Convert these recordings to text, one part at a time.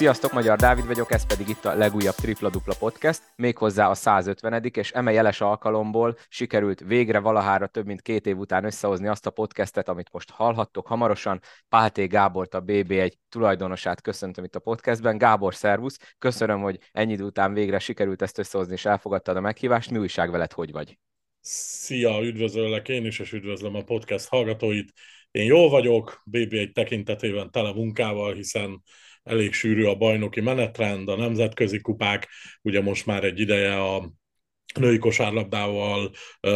Sziasztok, Magyar Dávid vagyok, ez pedig itt a legújabb Tripla Dupla Podcast, méghozzá a 150 és eme jeles alkalomból sikerült végre valahára több mint két év után összehozni azt a podcastet, amit most hallhattok hamarosan. Pálté Gábort, a BB1 tulajdonosát köszöntöm itt a podcastben. Gábor, szervusz! Köszönöm, hogy ennyi idő után végre sikerült ezt összehozni, és elfogadtad a meghívást. Mi újság veled, hogy vagy? Szia, üdvözöllek én is, és üdvözlöm a podcast hallgatóit. Én jól vagyok, BB1 tekintetében tele munkával, hiszen elég sűrű a bajnoki menetrend, a nemzetközi kupák, ugye most már egy ideje a női kosárlabdával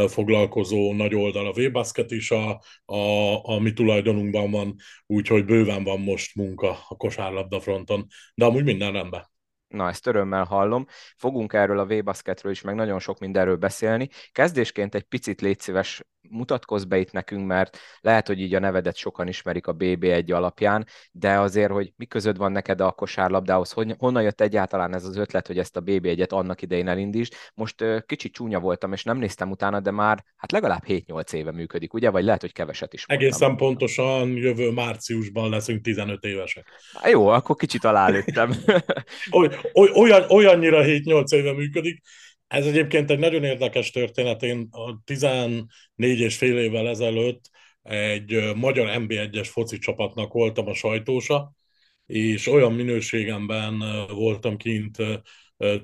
foglalkozó nagy oldal a V-Basket is a, a, a mi tulajdonunkban van, úgyhogy bőven van most munka a kosárlabda fronton, de amúgy minden rendben. Na, ezt örömmel hallom. Fogunk erről a V-basketről is, meg nagyon sok mindenről beszélni. Kezdésként egy picit légy szíves, mutatkozz be itt nekünk, mert lehet, hogy így a nevedet sokan ismerik a BB1 alapján, de azért, hogy mi között van neked a kosárlabdához, honnan jött egyáltalán ez az ötlet, hogy ezt a BB1-et annak idején elindítsd. Most kicsit csúnya voltam, és nem néztem utána, de már hát legalább 7-8 éve működik, ugye? Vagy lehet, hogy keveset is voltam. Egészen pontosan jövő márciusban leszünk 15 évesek. Há, jó, akkor kicsit alálőttem. Oly, olyan, olyannyira 7-8 éve működik, ez egyébként egy nagyon érdekes történet. Én a 14 és fél évvel ezelőtt egy magyar MB1-es foci csapatnak voltam a sajtósa, és olyan minőségemben voltam kint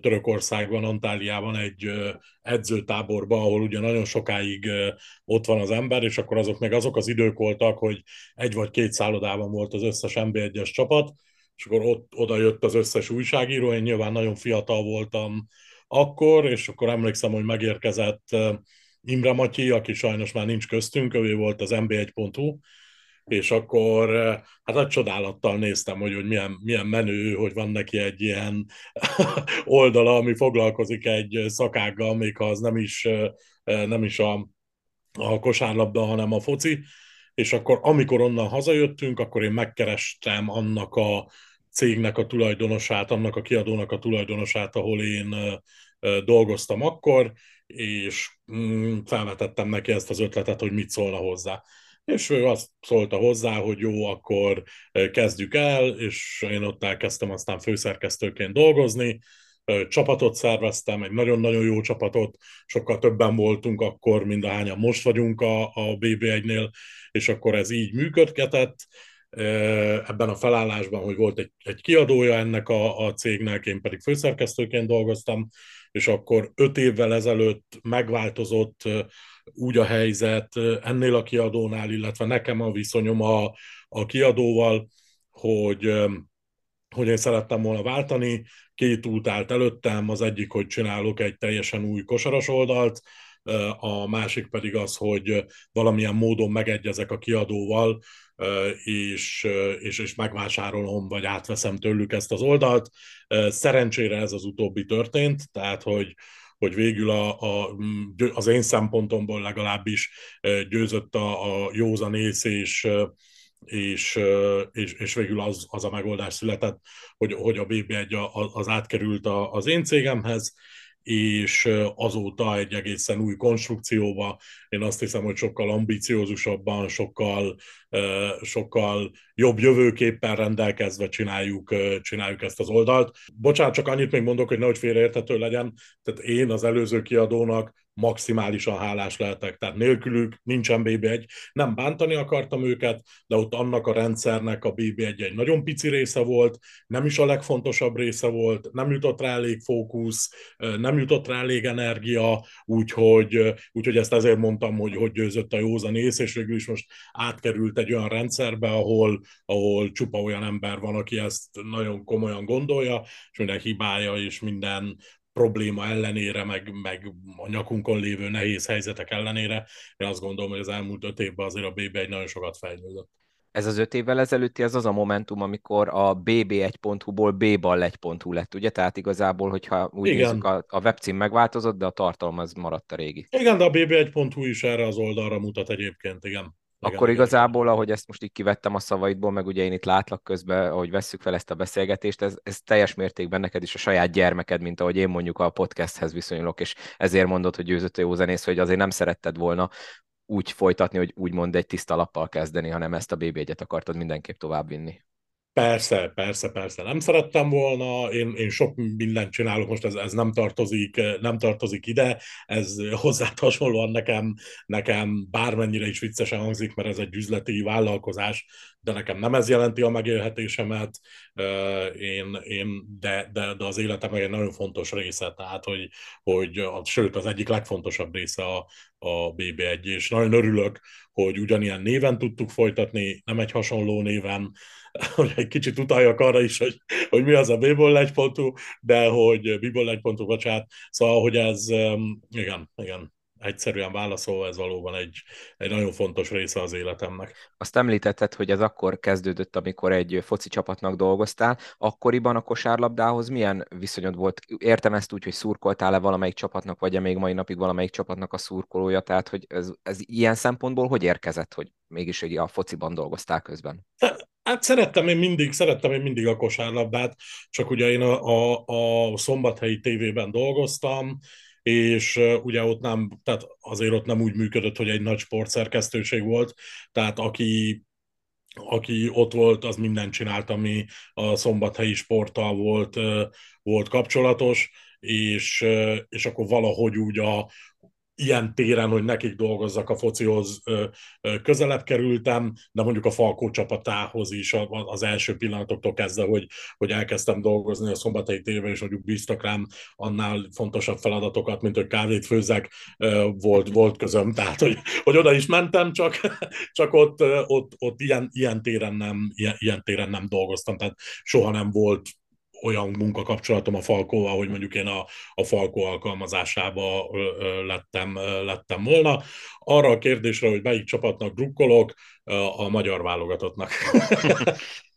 Törökországban, Antáliában egy edzőtáborban, ahol ugye nagyon sokáig ott van az ember, és akkor azok meg azok az idők voltak, hogy egy vagy két szállodában volt az összes MB1-es csapat, és akkor ott, oda jött az összes újságíró, én nyilván nagyon fiatal voltam akkor, és akkor emlékszem, hogy megérkezett Imre Matyi, aki sajnos már nincs köztünk, ő volt az mb1.hu, és akkor hát egy csodálattal néztem, hogy, hogy milyen, milyen menő, hogy van neki egy ilyen oldala, ami foglalkozik egy szakággal, még ha az nem is, nem is a, a kosárlabda, hanem a foci, és akkor amikor onnan hazajöttünk, akkor én megkerestem annak a cégnek a tulajdonosát, annak a kiadónak a tulajdonosát, ahol én dolgoztam akkor, és mm, felvetettem neki ezt az ötletet, hogy mit szólna hozzá. És ő azt szólta hozzá, hogy jó, akkor kezdjük el, és én ott elkezdtem aztán főszerkesztőként dolgozni, csapatot szerveztem, egy nagyon-nagyon jó csapatot, sokkal többen voltunk akkor, mint ahányan most vagyunk a, a BB1-nél, és akkor ez így működgetett, ebben a felállásban, hogy volt egy, egy kiadója ennek a, a cégnek, én pedig főszerkesztőként dolgoztam, és akkor öt évvel ezelőtt megváltozott úgy a helyzet ennél a kiadónál, illetve nekem a viszonyom a, a kiadóval, hogy, hogy én szerettem volna váltani. Két út állt előttem, az egyik, hogy csinálok egy teljesen új kosaras oldalt, a másik pedig az, hogy valamilyen módon megegyezek a kiadóval, és, és, és megvásárolom, vagy átveszem tőlük ezt az oldalt. Szerencsére ez az utóbbi történt, tehát hogy, hogy végül a, a, az én szempontomból legalábbis győzött a, a józanész, és, és, és, és végül az, az a megoldás született, hogy, hogy a BB1 az átkerült az én cégemhez, és azóta egy egészen új konstrukcióba, én azt hiszem, hogy sokkal ambiciózusabban, sokkal, sokkal jobb jövőképpen rendelkezve csináljuk, csináljuk ezt az oldalt. Bocsánat, csak annyit még mondok, hogy nehogy félreértető legyen, tehát én az előző kiadónak maximálisan hálás lehetek. Tehát nélkülük nincsen BB1. Nem bántani akartam őket, de ott annak a rendszernek a BB1 egy nagyon pici része volt, nem is a legfontosabb része volt, nem jutott rá elég fókusz, nem jutott rá elég energia, úgyhogy, úgyhogy ezt ezért mondtam, hogy hogy győzött a józan ész, és végül is most átkerült egy olyan rendszerbe, ahol, ahol csupa olyan ember van, aki ezt nagyon komolyan gondolja, és minden hibája és minden probléma ellenére, meg, meg a nyakunkon lévő nehéz helyzetek ellenére, én azt gondolom, hogy az elmúlt öt évben azért a BB1 nagyon sokat fejlődött. Ez az öt évvel ezelőtti, ez az a momentum, amikor a bb1.hu-ból bball1.hu lett, ugye? Tehát igazából, hogyha úgy Igen. nézzük, a, a webcím megváltozott, de a tartalom az maradt a régi. Igen, de a bb1.hu is erre az oldalra mutat egyébként, igen. Akkor igazából, ahogy ezt most így kivettem a szavaidból, meg ugye én itt látlak közben, ahogy vesszük fel ezt a beszélgetést, ez, ez teljes mértékben neked is a saját gyermeked, mint ahogy én mondjuk a podcasthez viszonyulok, és ezért mondod, hogy győzött a józanész, hogy azért nem szeretted volna úgy folytatni, hogy úgymond egy tiszta lappal kezdeni, hanem ezt a BB1-et akartad mindenképp továbbvinni. Persze, persze, persze. Nem szerettem volna, én, én sok mindent csinálok, most ez, ez nem, tartozik, nem tartozik ide, ez hozzá hasonlóan nekem, nekem bármennyire is viccesen hangzik, mert ez egy üzleti vállalkozás, de nekem nem ez jelenti a megélhetésemet, én, én, de, de, de az életem egy nagyon fontos része, tehát hogy, hogy sőt az egyik legfontosabb része a, a BB1, és nagyon örülök, hogy ugyanilyen néven tudtuk folytatni, nem egy hasonló néven, hogy egy kicsit utaljak arra is, hogy, hogy mi az a Bibol egy pontú, de hogy Bibol egy pontú, bocsánat. Szóval, hogy ez, igen, igen, egyszerűen válaszolva, ez valóban egy, egy nagyon fontos része az életemnek. Azt említetted, hogy ez akkor kezdődött, amikor egy foci csapatnak dolgoztál. Akkoriban a kosárlabdához milyen viszonyod volt? Értem ezt úgy, hogy szurkoltál-e valamelyik csapatnak, vagy -e még mai napig valamelyik csapatnak a szurkolója? Tehát, hogy ez, ez ilyen szempontból hogy érkezett, hogy mégis hogy a fociban dolgoztál közben? Hát szerettem én mindig, szerettem én mindig a kosárlabdát, csak ugye én a, a, a szombathelyi tévében dolgoztam, és ugye ott nem, tehát azért ott nem úgy működött, hogy egy nagy sportszerkesztőség volt, tehát aki aki ott volt, az mindent csinált, ami a szombathelyi sporttal volt, volt kapcsolatos, és, és akkor valahogy úgy a, ilyen téren, hogy nekik dolgozzak a focihoz közelebb kerültem, de mondjuk a Falkó csapatához is az első pillanatoktól kezdve, hogy, hogy elkezdtem dolgozni a szombatai téve, és mondjuk bíztak rám annál fontosabb feladatokat, mint hogy kávét főzek, volt, volt közöm, tehát hogy, hogy oda is mentem, csak, csak ott, ott, ott ilyen, ilyen, téren nem, ilyen, ilyen téren nem dolgoztam, tehát soha nem volt olyan munkakapcsolatom a Falkóval, hogy mondjuk én a, a Falkó alkalmazásába lettem, lettem volna. Arra a kérdésre, hogy melyik csapatnak drukkolok, a magyar válogatottnak.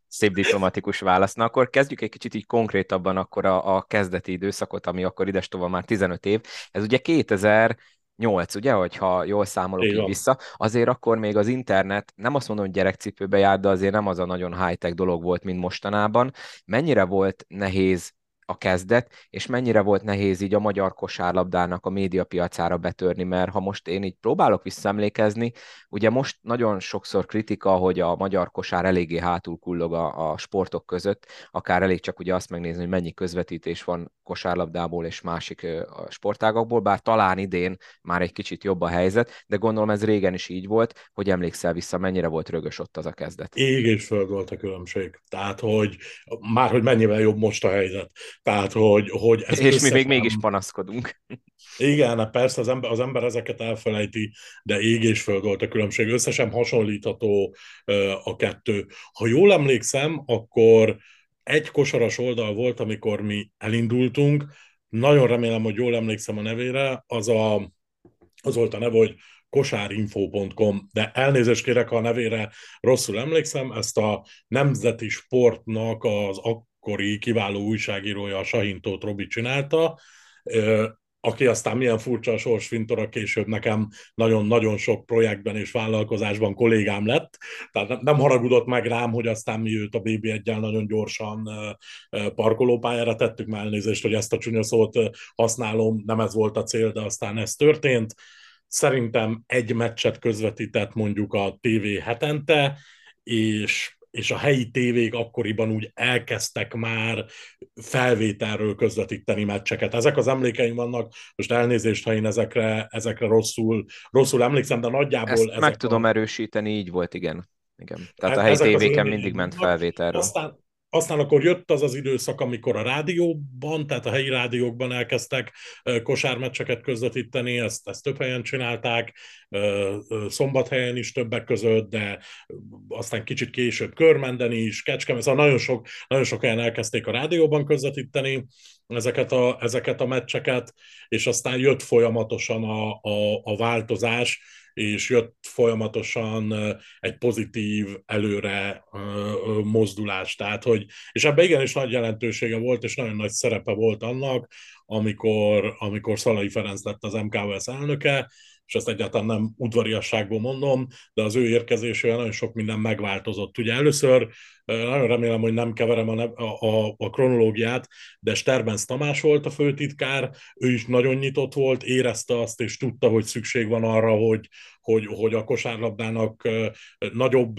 Szép diplomatikus válasz. Na akkor kezdjük egy kicsit így konkrétabban akkor a, a kezdeti időszakot, ami akkor idestova már 15 év. Ez ugye 2000 8, ugye, hogyha jól számolok így vissza, azért akkor még az internet, nem azt mondom, hogy gyerekcipőbe járt, de azért nem az a nagyon high-tech dolog volt, mint mostanában. Mennyire volt nehéz a kezdet, és mennyire volt nehéz így a magyar kosárlabdának a médiapiacára betörni, mert ha most én így próbálok visszaemlékezni, ugye most nagyon sokszor kritika, hogy a magyar kosár eléggé hátul kullog a, a sportok között, akár elég csak ugye azt megnézni, hogy mennyi közvetítés van kosárlabdából és másik sportágakból, bár talán idén már egy kicsit jobb a helyzet, de gondolom ez régen is így volt, hogy emlékszel vissza, mennyire volt rögös ott az a kezdet. Ég és föld volt a különbség. Tehát, hogy már hogy mennyivel jobb most a helyzet. Tehát, hogy, hogy ez És mi még mégis panaszkodunk. Igen, hát persze az ember, az ember ezeket elfelejti, de ég és föld volt a különbség. Összesen hasonlítható a kettő. Ha jól emlékszem, akkor egy kosaras oldal volt, amikor mi elindultunk, nagyon remélem, hogy jól emlékszem a nevére, az, a, az volt a neve, hogy kosárinfo.com, de elnézést kérek, ha a nevére rosszul emlékszem, ezt a nemzeti sportnak az akkori kiváló újságírója, a Sahintót Robi csinálta, aki aztán milyen furcsa sorsfintora később nekem nagyon-nagyon sok projektben és vállalkozásban kollégám lett, tehát nem haragudott meg rám, hogy aztán mi őt a bb 1 nagyon gyorsan parkolópályára tettük, már elnézést, hogy ezt a csúnya szót használom, nem ez volt a cél, de aztán ez történt. Szerintem egy meccset közvetített mondjuk a TV hetente, és és a helyi tévék akkoriban úgy elkezdtek már felvételről közvetíteni meccseket. Ezek az emlékeim vannak, most elnézést, ha én ezekre, ezekre rosszul, rosszul emlékszem, de nagyjából... Ezt ezek meg tudom a... erősíteni, így volt, igen. igen. Tehát a helyi tévéken mindig ment felvételről. Aztán, aztán akkor jött az az időszak, amikor a rádióban, tehát a helyi rádiókban elkezdtek kosármeccseket közvetíteni, ezt, ezt több helyen csinálták, szombathelyen is többek között, de aztán kicsit később Körmenden is, Kecskemét, szóval nagyon sok, nagyon sok helyen elkezdték a rádióban közvetíteni ezeket a, ezeket a meccseket, és aztán jött folyamatosan a, a, a változás, és jött folyamatosan egy pozitív előre mozdulás. Tehát, hogy, és ebben igenis nagy jelentősége volt, és nagyon nagy szerepe volt annak, amikor, amikor Szalai Ferenc lett az MKVS elnöke, és ezt egyáltalán nem udvariasságból mondom, de az ő érkezésével nagyon sok minden megváltozott. Ugye először nagyon remélem, hogy nem keverem a, a, a kronológiát, de Sterbenz Tamás volt a főtitkár, ő is nagyon nyitott volt, érezte azt, és tudta, hogy szükség van arra, hogy, hogy, hogy a kosárlabdának nagyobb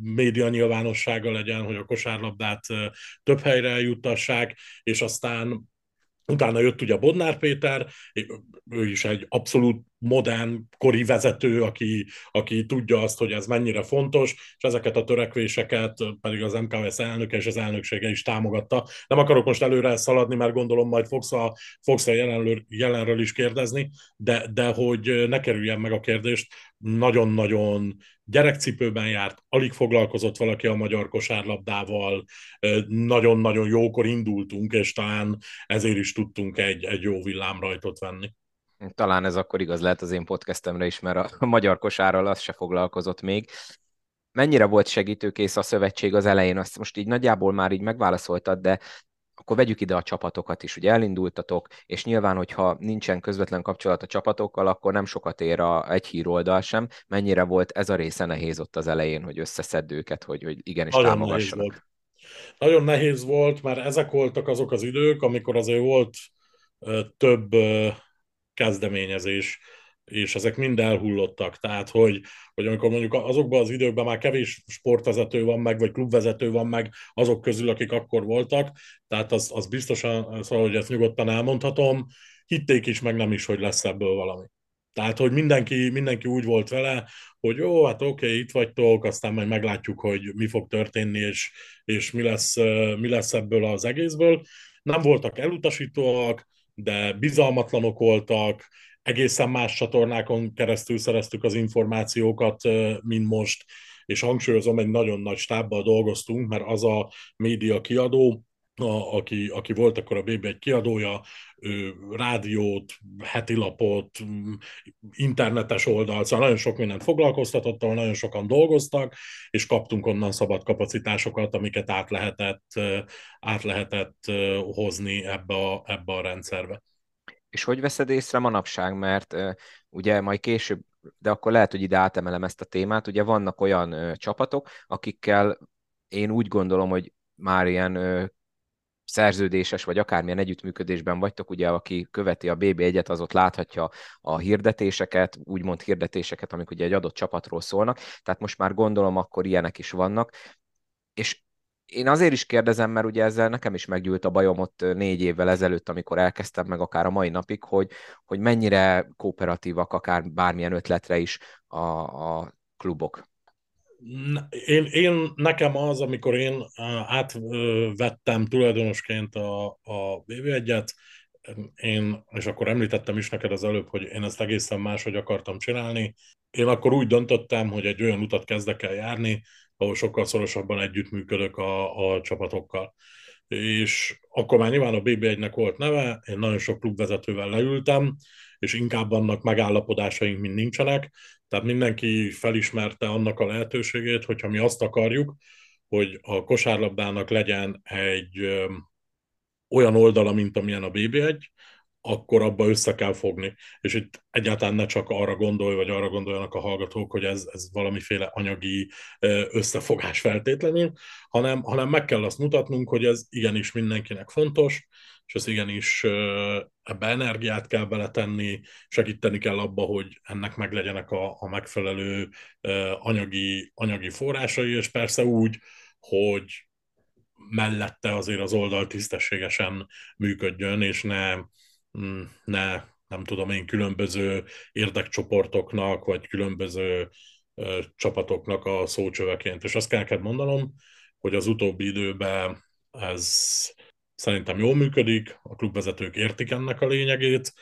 média nyilvánossága legyen, hogy a kosárlabdát több helyre eljuttassák, és aztán Utána jött ugye Bodnár Péter, ő is egy abszolút modern, kori vezető, aki, aki tudja azt, hogy ez mennyire fontos, és ezeket a törekvéseket pedig az MKS elnöke és az elnöksége is támogatta. Nem akarok most előre szaladni, mert gondolom majd fogsz a, fogsz a jelenről, jelenről is kérdezni, de, de hogy ne kerüljen meg a kérdést, nagyon-nagyon gyerekcipőben járt, alig foglalkozott valaki a magyar kosárlabdával, nagyon-nagyon jókor indultunk, és talán ezért is tudtunk egy, egy jó villámrajtot venni. Talán ez akkor igaz lehet az én podcastemre is, mert a magyar kosárral az se foglalkozott még. Mennyire volt segítőkész a szövetség az elején? Azt most így nagyjából már így megválaszoltad, de akkor vegyük ide a csapatokat is. Ugye elindultatok, és nyilván, hogyha nincsen közvetlen kapcsolat a csapatokkal, akkor nem sokat ér a egy híroldal sem. Mennyire volt ez a része nehéz ott az elején, hogy összeszedd őket, hogy, hogy igenis Nagyon támogassanak? Nehéz volt. Nagyon nehéz volt, mert ezek voltak azok az idők, amikor azért volt több kezdeményezés, és ezek mind elhullottak. Tehát, hogy, hogy amikor mondjuk azokban az időkben már kevés sportvezető van meg, vagy klubvezető van meg azok közül, akik akkor voltak, tehát az, az biztosan, szóval, hogy ezt nyugodtan elmondhatom, hitték is, meg nem is, hogy lesz ebből valami. Tehát, hogy mindenki, mindenki úgy volt vele, hogy jó, hát oké, okay, itt vagytok, aztán majd meglátjuk, hogy mi fog történni, és, és mi, lesz, mi lesz ebből az egészből. Nem voltak elutasítóak, de bizalmatlanok voltak, egészen más csatornákon keresztül szereztük az információkat, mint most, és hangsúlyozom, egy nagyon nagy stábbal dolgoztunk, mert az a média kiadó, a, aki, aki volt akkor a BB egy kiadója, ő, rádiót, heti lapot, internetes oldalt, szóval nagyon sok mindent foglalkoztatott, ahol nagyon sokan dolgoztak, és kaptunk onnan szabad kapacitásokat, amiket át lehetett, át lehetett hozni ebbe a, ebbe a rendszerbe. És hogy veszed észre manapság, mert ugye majd később, de akkor lehet, hogy ide átemelem ezt a témát, ugye vannak olyan csapatok, akikkel én úgy gondolom, hogy már ilyen szerződéses, vagy akármilyen együttműködésben vagytok, ugye aki követi a BB1-et, az ott láthatja a hirdetéseket, úgymond hirdetéseket, amik ugye egy adott csapatról szólnak, tehát most már gondolom akkor ilyenek is vannak, és én azért is kérdezem, mert ugye ezzel nekem is meggyűlt a bajom ott négy évvel ezelőtt, amikor elkezdtem meg akár a mai napig, hogy, hogy mennyire kooperatívak akár bármilyen ötletre is a, a klubok. Én, én, nekem az, amikor én átvettem tulajdonosként a, a BV1-et, én, és akkor említettem is neked az előbb, hogy én ezt egészen máshogy akartam csinálni. Én akkor úgy döntöttem, hogy egy olyan utat kezdek el járni, ahol sokkal szorosabban együttműködök a, a csapatokkal. És akkor már nyilván a BB1-nek volt neve, én nagyon sok klubvezetővel leültem, és inkább annak megállapodásaink, mint nincsenek. Tehát mindenki felismerte annak a lehetőségét, hogyha mi azt akarjuk, hogy a kosárlabdának legyen egy olyan oldala, mint amilyen a BB1, akkor abba össze kell fogni. És itt egyáltalán ne csak arra gondolj, vagy arra gondoljanak a hallgatók, hogy ez, ez valamiféle anyagi összefogás feltétlenül, hanem, hanem meg kell azt mutatnunk, hogy ez igenis mindenkinek fontos, és ez igenis ebbe energiát kell beletenni, segíteni kell abba, hogy ennek meglegyenek a, a megfelelő anyagi, anyagi forrásai, és persze úgy, hogy mellette azért az oldal tisztességesen működjön, és ne, ne nem tudom én, különböző érdekcsoportoknak, vagy különböző csapatoknak a szócsöveként. És azt kell neked mondanom, hogy az utóbbi időben ez Szerintem jól működik, a klubvezetők értik ennek a lényegét,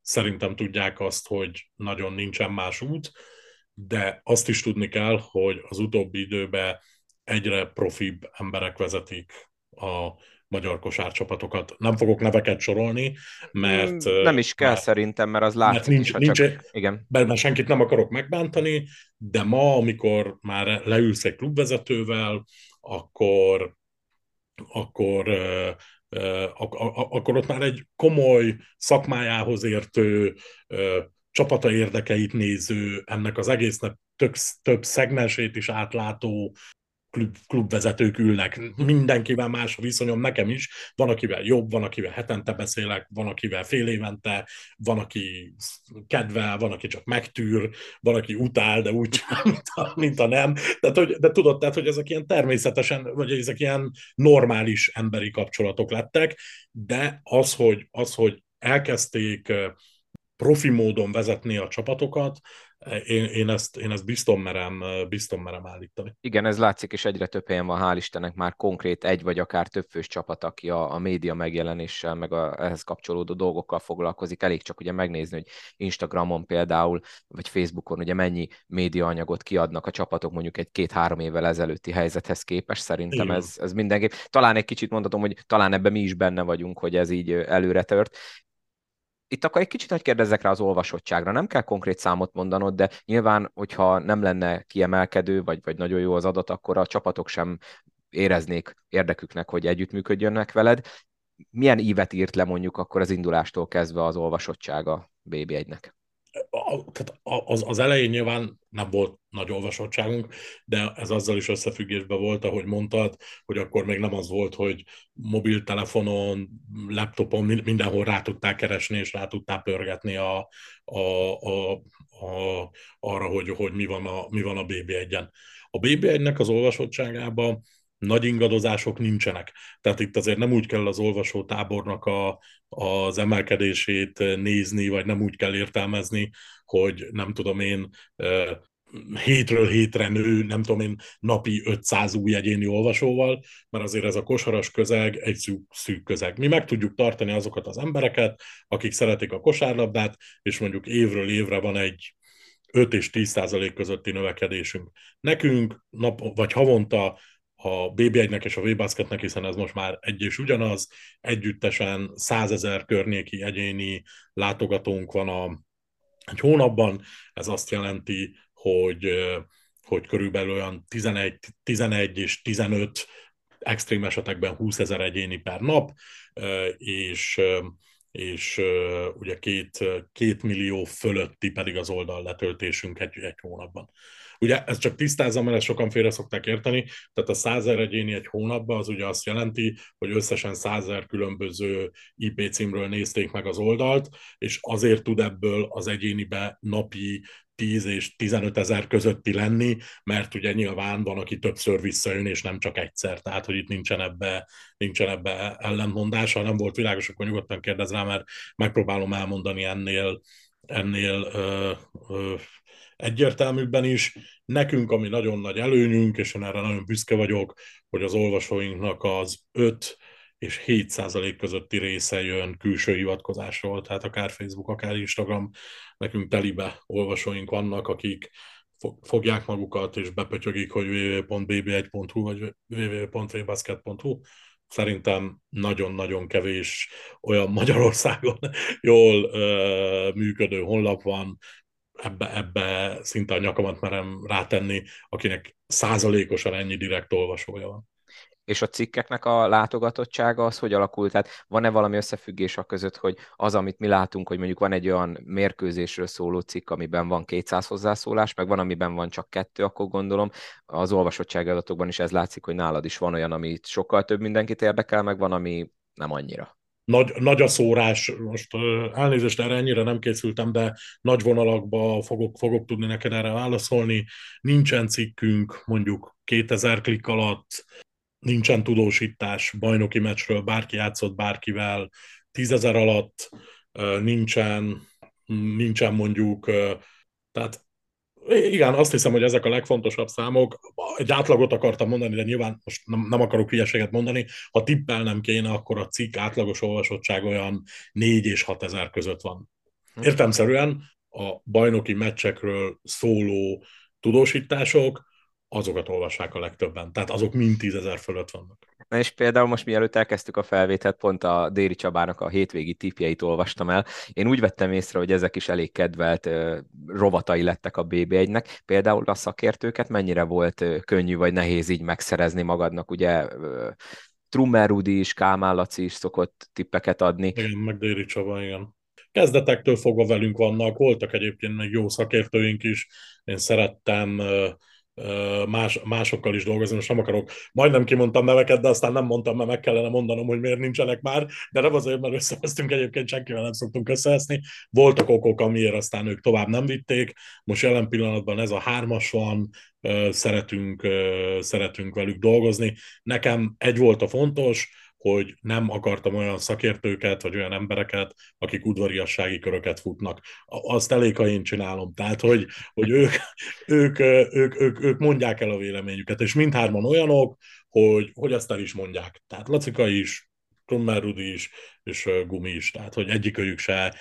szerintem tudják azt, hogy nagyon nincsen más út, de azt is tudni kell, hogy az utóbbi időben egyre profibb emberek vezetik a magyar kosárcsapatokat. Nem fogok neveket sorolni, mert... Hmm, nem is kell mert, szerintem, mert az látszik mert nincs, is, nincs, csak... Igen. Mert senkit nem akarok megbántani, de ma, amikor már leülsz egy klubvezetővel, akkor akkor, akkor ott már egy komoly szakmájához értő, csapata érdekeit néző, ennek az egésznek több, több szegmensét is átlátó klub, klubvezetők ülnek. Mindenkivel más a viszonyom, nekem is. Van, akivel jobb, van, akivel hetente beszélek, van, akivel fél évente, van, aki kedvel, van, aki csak megtűr, van, aki utál, de úgy mint a, mint a nem. Tehát, hogy, de tudod, tehát, hogy ezek ilyen természetesen, vagy ezek ilyen normális emberi kapcsolatok lettek, de az, hogy, az, hogy elkezdték profi módon vezetni a csapatokat, én, én, ezt, én ezt biztos merem, biztos merem állítani. Igen, ez látszik, és egyre több helyen van, hál' Istennek már konkrét egy vagy akár több fős csapat, aki a, a média megjelenéssel, meg a, ehhez kapcsolódó dolgokkal foglalkozik. Elég csak ugye megnézni, hogy Instagramon például, vagy Facebookon ugye mennyi médiaanyagot kiadnak a csapatok mondjuk egy két-három évvel ezelőtti helyzethez képest. Szerintem ez, ez mindenképp. Talán egy kicsit mondhatom, hogy talán ebben mi is benne vagyunk, hogy ez így előre tört itt akkor egy kicsit hogy kérdezzek rá az olvasottságra. Nem kell konkrét számot mondanod, de nyilván, hogyha nem lenne kiemelkedő, vagy, vagy nagyon jó az adat, akkor a csapatok sem éreznék érdeküknek, hogy együttműködjönnek veled. Milyen ívet írt le mondjuk akkor az indulástól kezdve az olvasottsága BB1-nek? Az, az elején nyilván nem volt nagy olvasottságunk, de ez azzal is összefüggésben volt, ahogy mondtad, hogy akkor még nem az volt, hogy mobiltelefonon, laptopon mindenhol rá tudták keresni, és rá tudták pörgetni a, a, a, a, arra, hogy, hogy mi van a, mi van a BB1-en. A BB1-nek az olvasottságában nagy ingadozások nincsenek. Tehát itt azért nem úgy kell az olvasótábornak a, az emelkedését nézni, vagy nem úgy kell értelmezni, hogy nem tudom én, hétről hétre nő, nem tudom én, napi 500 új egyéni olvasóval, mert azért ez a kosaras közeg egy szűk, szűk közeg. Mi meg tudjuk tartani azokat az embereket, akik szeretik a kosárlabdát, és mondjuk évről évre van egy 5 és 10 százalék közötti növekedésünk. Nekünk nap, vagy havonta a BB1-nek és a V-Basketnek, hiszen ez most már egy és ugyanaz, együttesen százezer környéki egyéni látogatónk van a, egy hónapban, ez azt jelenti, hogy, hogy körülbelül olyan 11, 11 és 15 extrém esetekben 20 ezer egyéni per nap, és és ugye két, két millió fölötti pedig az oldal letöltésünk egy, egy hónapban. Ugye ez csak tisztázom, mert sokan félre szokták érteni, tehát a százer egyéni egy hónapban az ugye azt jelenti, hogy összesen százer különböző IP címről nézték meg az oldalt, és azért tud ebből az egyénibe napi 10 és 15 ezer közötti lenni, mert ugye nyilván van, aki többször visszajön, és nem csak egyszer, tehát hogy itt nincsen ebbe, nincsen ebbe ellentmondás, ha nem volt világos, akkor nyugodtan kérdez rá, mert megpróbálom elmondani ennél, ennél ö, ö, egyértelműbben is. Nekünk, ami nagyon nagy előnyünk, és én erre nagyon büszke vagyok, hogy az olvasóinknak az 5 és 7 százalék közötti része jön külső hivatkozásról, tehát akár Facebook, akár Instagram, nekünk telibe olvasóink vannak, akik fogják magukat és bepötyögik, hogy www.bb1.hu vagy www.vbasket.hu. Szerintem nagyon-nagyon kevés olyan Magyarországon jól uh, működő honlap van, ebbe, ebbe szinte a nyakamat merem rátenni, akinek százalékosan ennyi direkt olvasója van. És a cikkeknek a látogatottsága az hogy alakult? Tehát van-e valami összefüggés a között, hogy az, amit mi látunk, hogy mondjuk van egy olyan mérkőzésről szóló cikk, amiben van 200 hozzászólás, meg van, amiben van csak kettő, akkor gondolom az olvasottság adatokban is ez látszik, hogy nálad is van olyan, ami sokkal több mindenkit érdekel, meg van, ami nem annyira nagy, nagy a szórás, most elnézést erre ennyire nem készültem, de nagy vonalakba fogok, fogok tudni neked erre válaszolni. Nincsen cikkünk mondjuk 2000 klik alatt, nincsen tudósítás bajnoki meccsről, bárki játszott bárkivel, tízezer alatt nincsen, nincsen mondjuk, tehát igen, azt hiszem, hogy ezek a legfontosabb számok. Egy átlagot akartam mondani, de nyilván most nem, nem akarok hülyeséget mondani. Ha tippelnem kéne, akkor a cikk átlagos olvasottság olyan 4 és 6 ezer között van. Hm. Értemszerűen a bajnoki meccsekről szóló tudósítások, azokat olvassák a legtöbben. Tehát azok mind tízezer fölött vannak. Na és például most mielőtt elkezdtük a felvételt, pont a Déri Csabának a hétvégi tipjeit olvastam el. Én úgy vettem észre, hogy ezek is elég kedvelt uh, rovatai lettek a BB1-nek. Például a szakértőket mennyire volt uh, könnyű vagy nehéz így megszerezni magadnak, ugye uh, Trummer Rudi is, Kálmán Laci is szokott tippeket adni. Igen, meg Déri Csaba, igen. kezdetektől fogva velünk vannak, voltak egyébként még jó szakértőink is, én szerettem más, másokkal is dolgozni, most nem akarok, majdnem kimondtam neveket, de aztán nem mondtam, mert meg kellene mondanom, hogy miért nincsenek már, de nem azért, mert összevesztünk egyébként, senkivel nem szoktunk összeveszni. Voltak okok, amiért aztán ők tovább nem vitték, most jelen pillanatban ez a hármas van, szeretünk, szeretünk velük dolgozni. Nekem egy volt a fontos, hogy nem akartam olyan szakértőket, vagy olyan embereket, akik udvariassági köröket futnak. Azt elég, ha én csinálom. Tehát, hogy, hogy ők, ők, ők, ők, ők mondják el a véleményüket, és mindhárman olyanok, hogy, hogy azt el is mondják. Tehát Lacika is, Krummer Rudi is, és Gumi is. Tehát, hogy egyikőjük se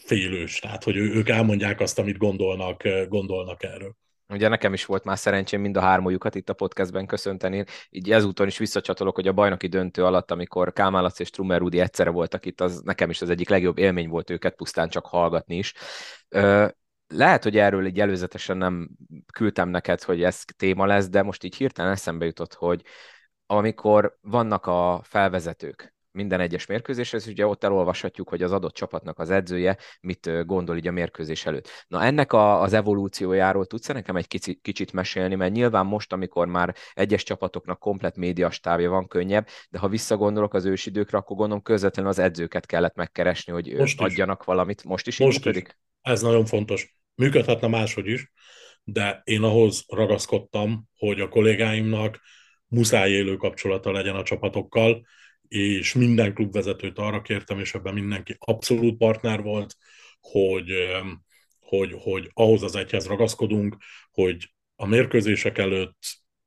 félős. Tehát, hogy ők elmondják azt, amit gondolnak, gondolnak erről. Ugye nekem is volt már szerencsém mind a hármójukat itt a podcastben köszönteni, így ezúton is visszacsatolok, hogy a bajnoki döntő alatt, amikor Kámálac és Trummer Rudi egyszerre voltak itt, az nekem is az egyik legjobb élmény volt őket pusztán csak hallgatni is. Lehet, hogy erről így előzetesen nem küldtem neked, hogy ez téma lesz, de most így hirtelen eszembe jutott, hogy amikor vannak a felvezetők, minden egyes mérkőzéshez, ugye ott elolvashatjuk, hogy az adott csapatnak az edzője mit gondol így a mérkőzés előtt. Na ennek a, az evolúciójáról tudsz nekem egy kicsit, kicsit mesélni, mert nyilván most, amikor már egyes csapatoknak komplet médiastábja van, könnyebb, de ha visszagondolok az ősidőkre, akkor gondolom közvetlenül az edzőket kellett megkeresni, hogy most adjanak is. valamit. Most is most így? Is. Ez nagyon fontos. Működhetne máshogy is, de én ahhoz ragaszkodtam, hogy a kollégáimnak muszáj élő kapcsolata legyen a csapatokkal, és minden klubvezetőt arra kértem, és ebben mindenki abszolút partner volt, hogy, hogy, hogy ahhoz az egyhez ragaszkodunk, hogy a mérkőzések előtt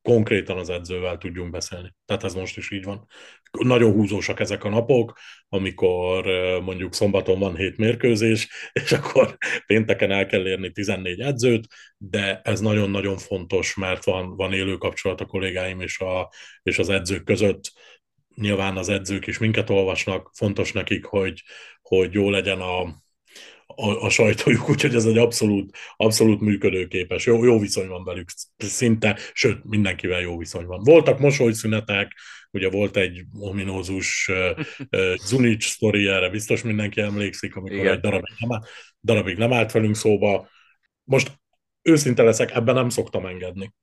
konkrétan az edzővel tudjunk beszélni. Tehát ez most is így van. Nagyon húzósak ezek a napok, amikor mondjuk szombaton van hét mérkőzés, és akkor pénteken el kell érni 14 edzőt, de ez nagyon-nagyon fontos, mert van, van élő kapcsolat a kollégáim és, a, és az edzők között, nyilván az edzők is minket olvasnak, fontos nekik, hogy, hogy jó legyen a, a, a sajtójuk, úgyhogy ez egy abszolút, abszolút működőképes. Jó, jó viszony van velük, szinte, sőt, mindenkivel jó viszony van. Voltak mosolyszünetek, ugye volt egy ominózus uh, Zunic sztori, erre biztos mindenki emlékszik, amikor Igen. egy darabig nem, darabig nem állt velünk szóba. Most őszinte leszek, ebben nem szoktam engedni.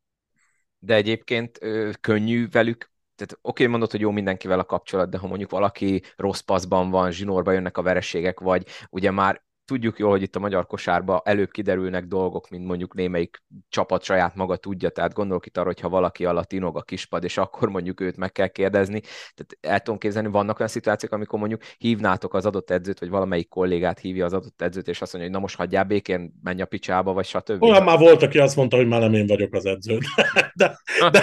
De egyébként ö, könnyű velük tehát oké, okay, mondod, hogy jó mindenkivel a kapcsolat, de ha mondjuk valaki rossz paszban van, zsinórba jönnek a vereségek, vagy ugye már tudjuk jól, hogy itt a magyar kosárba előbb kiderülnek dolgok, mint mondjuk némelyik csapat saját maga tudja, tehát gondolok itt arra, hogy ha valaki alatt inog a kispad, és akkor mondjuk őt meg kell kérdezni. Tehát el tudom képzelni, vannak olyan szituációk, amikor mondjuk hívnátok az adott edzőt, vagy valamelyik kollégát hívja az adott edzőt, és azt mondja, hogy na most hagyjál békén, menj a picsába, vagy stb. Olyan már volt, aki azt mondta, hogy már nem én vagyok az edző. De, de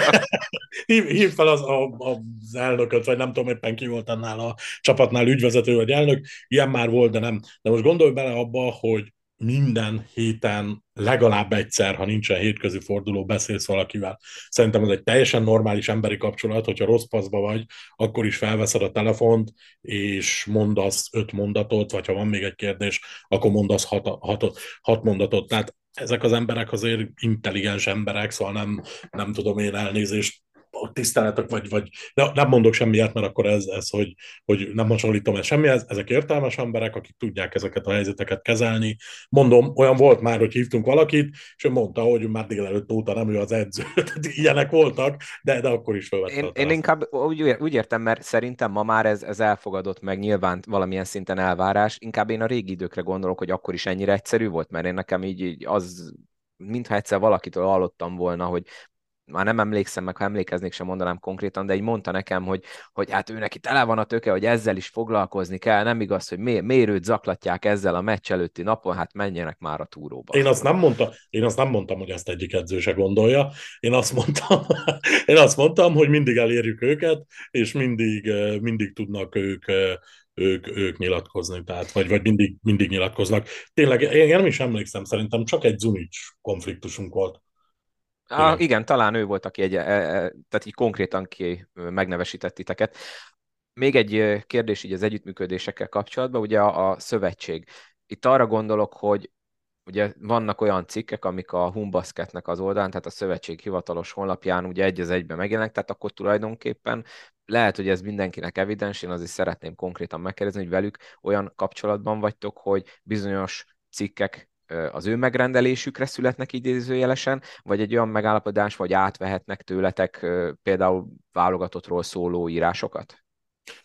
hív, hív fel az, a, az elnököt, vagy nem tudom éppen ki volt annál a csapatnál ügyvezető vagy elnök. Ilyen már volt, de nem. De most gondolj bele, abba, hogy minden héten legalább egyszer, ha nincsen hétközi forduló, beszélsz valakivel. Szerintem ez egy teljesen normális emberi kapcsolat, hogyha rossz paszba vagy, akkor is felveszed a telefont, és mondasz öt mondatot, vagy ha van még egy kérdés, akkor mondasz hat, hat, hat mondatot. Tehát ezek az emberek azért intelligens emberek, szóval nem, nem tudom én elnézést tiszteletek, vagy, vagy de nem mondok semmiért, mert akkor ez, ez hogy, hogy nem hasonlítom ez semmihez, ezek értelmes emberek, akik tudják ezeket a helyzeteket kezelni. Mondom, olyan volt már, hogy hívtunk valakit, és ő mondta, hogy már délelőtt óta nem ő az edző. Ilyenek voltak, de, de akkor is felvette. Én, én inkább úgy, úgy értem, mert szerintem ma már ez, ez elfogadott meg, nyilván valamilyen szinten elvárás. Inkább én a régi időkre gondolok, hogy akkor is ennyire egyszerű volt, mert én nekem így, így az mintha egyszer valakitől hallottam volna, hogy már nem emlékszem meg, ha emlékeznék sem mondanám konkrétan, de így mondta nekem, hogy, hogy hát ő neki tele van a töke, hogy ezzel is foglalkozni kell, nem igaz, hogy mi, miért őt zaklatják ezzel a meccs előtti napon, hát menjenek már a túróba. Én azt nem mondtam, én azt nem mondtam, hogy ezt egyik edző se gondolja. Én azt mondtam, én azt mondtam, hogy mindig elérjük őket, és mindig, mindig tudnak ők ők, ők nyilatkozni, tehát, vagy, vagy mindig, mindig nyilatkoznak. Tényleg, én nem is emlékszem, szerintem csak egy Zunic konfliktusunk volt. Ah, igen, talán ő volt, aki egy, e, e, tehát így konkrétan ki megnevesített titeket. Még egy kérdés így az együttműködésekkel kapcsolatban, ugye a, a szövetség. Itt arra gondolok, hogy ugye vannak olyan cikkek, amik a Humbasketnek az oldalán, tehát a szövetség hivatalos honlapján ugye egy az egyben megjelennek, tehát akkor tulajdonképpen lehet, hogy ez mindenkinek evidens, én azért szeretném konkrétan megkérdezni, hogy velük olyan kapcsolatban vagytok, hogy bizonyos cikkek az ő megrendelésükre születnek idézőjelesen, vagy egy olyan megállapodás, vagy átvehetnek tőletek például válogatottról szóló írásokat?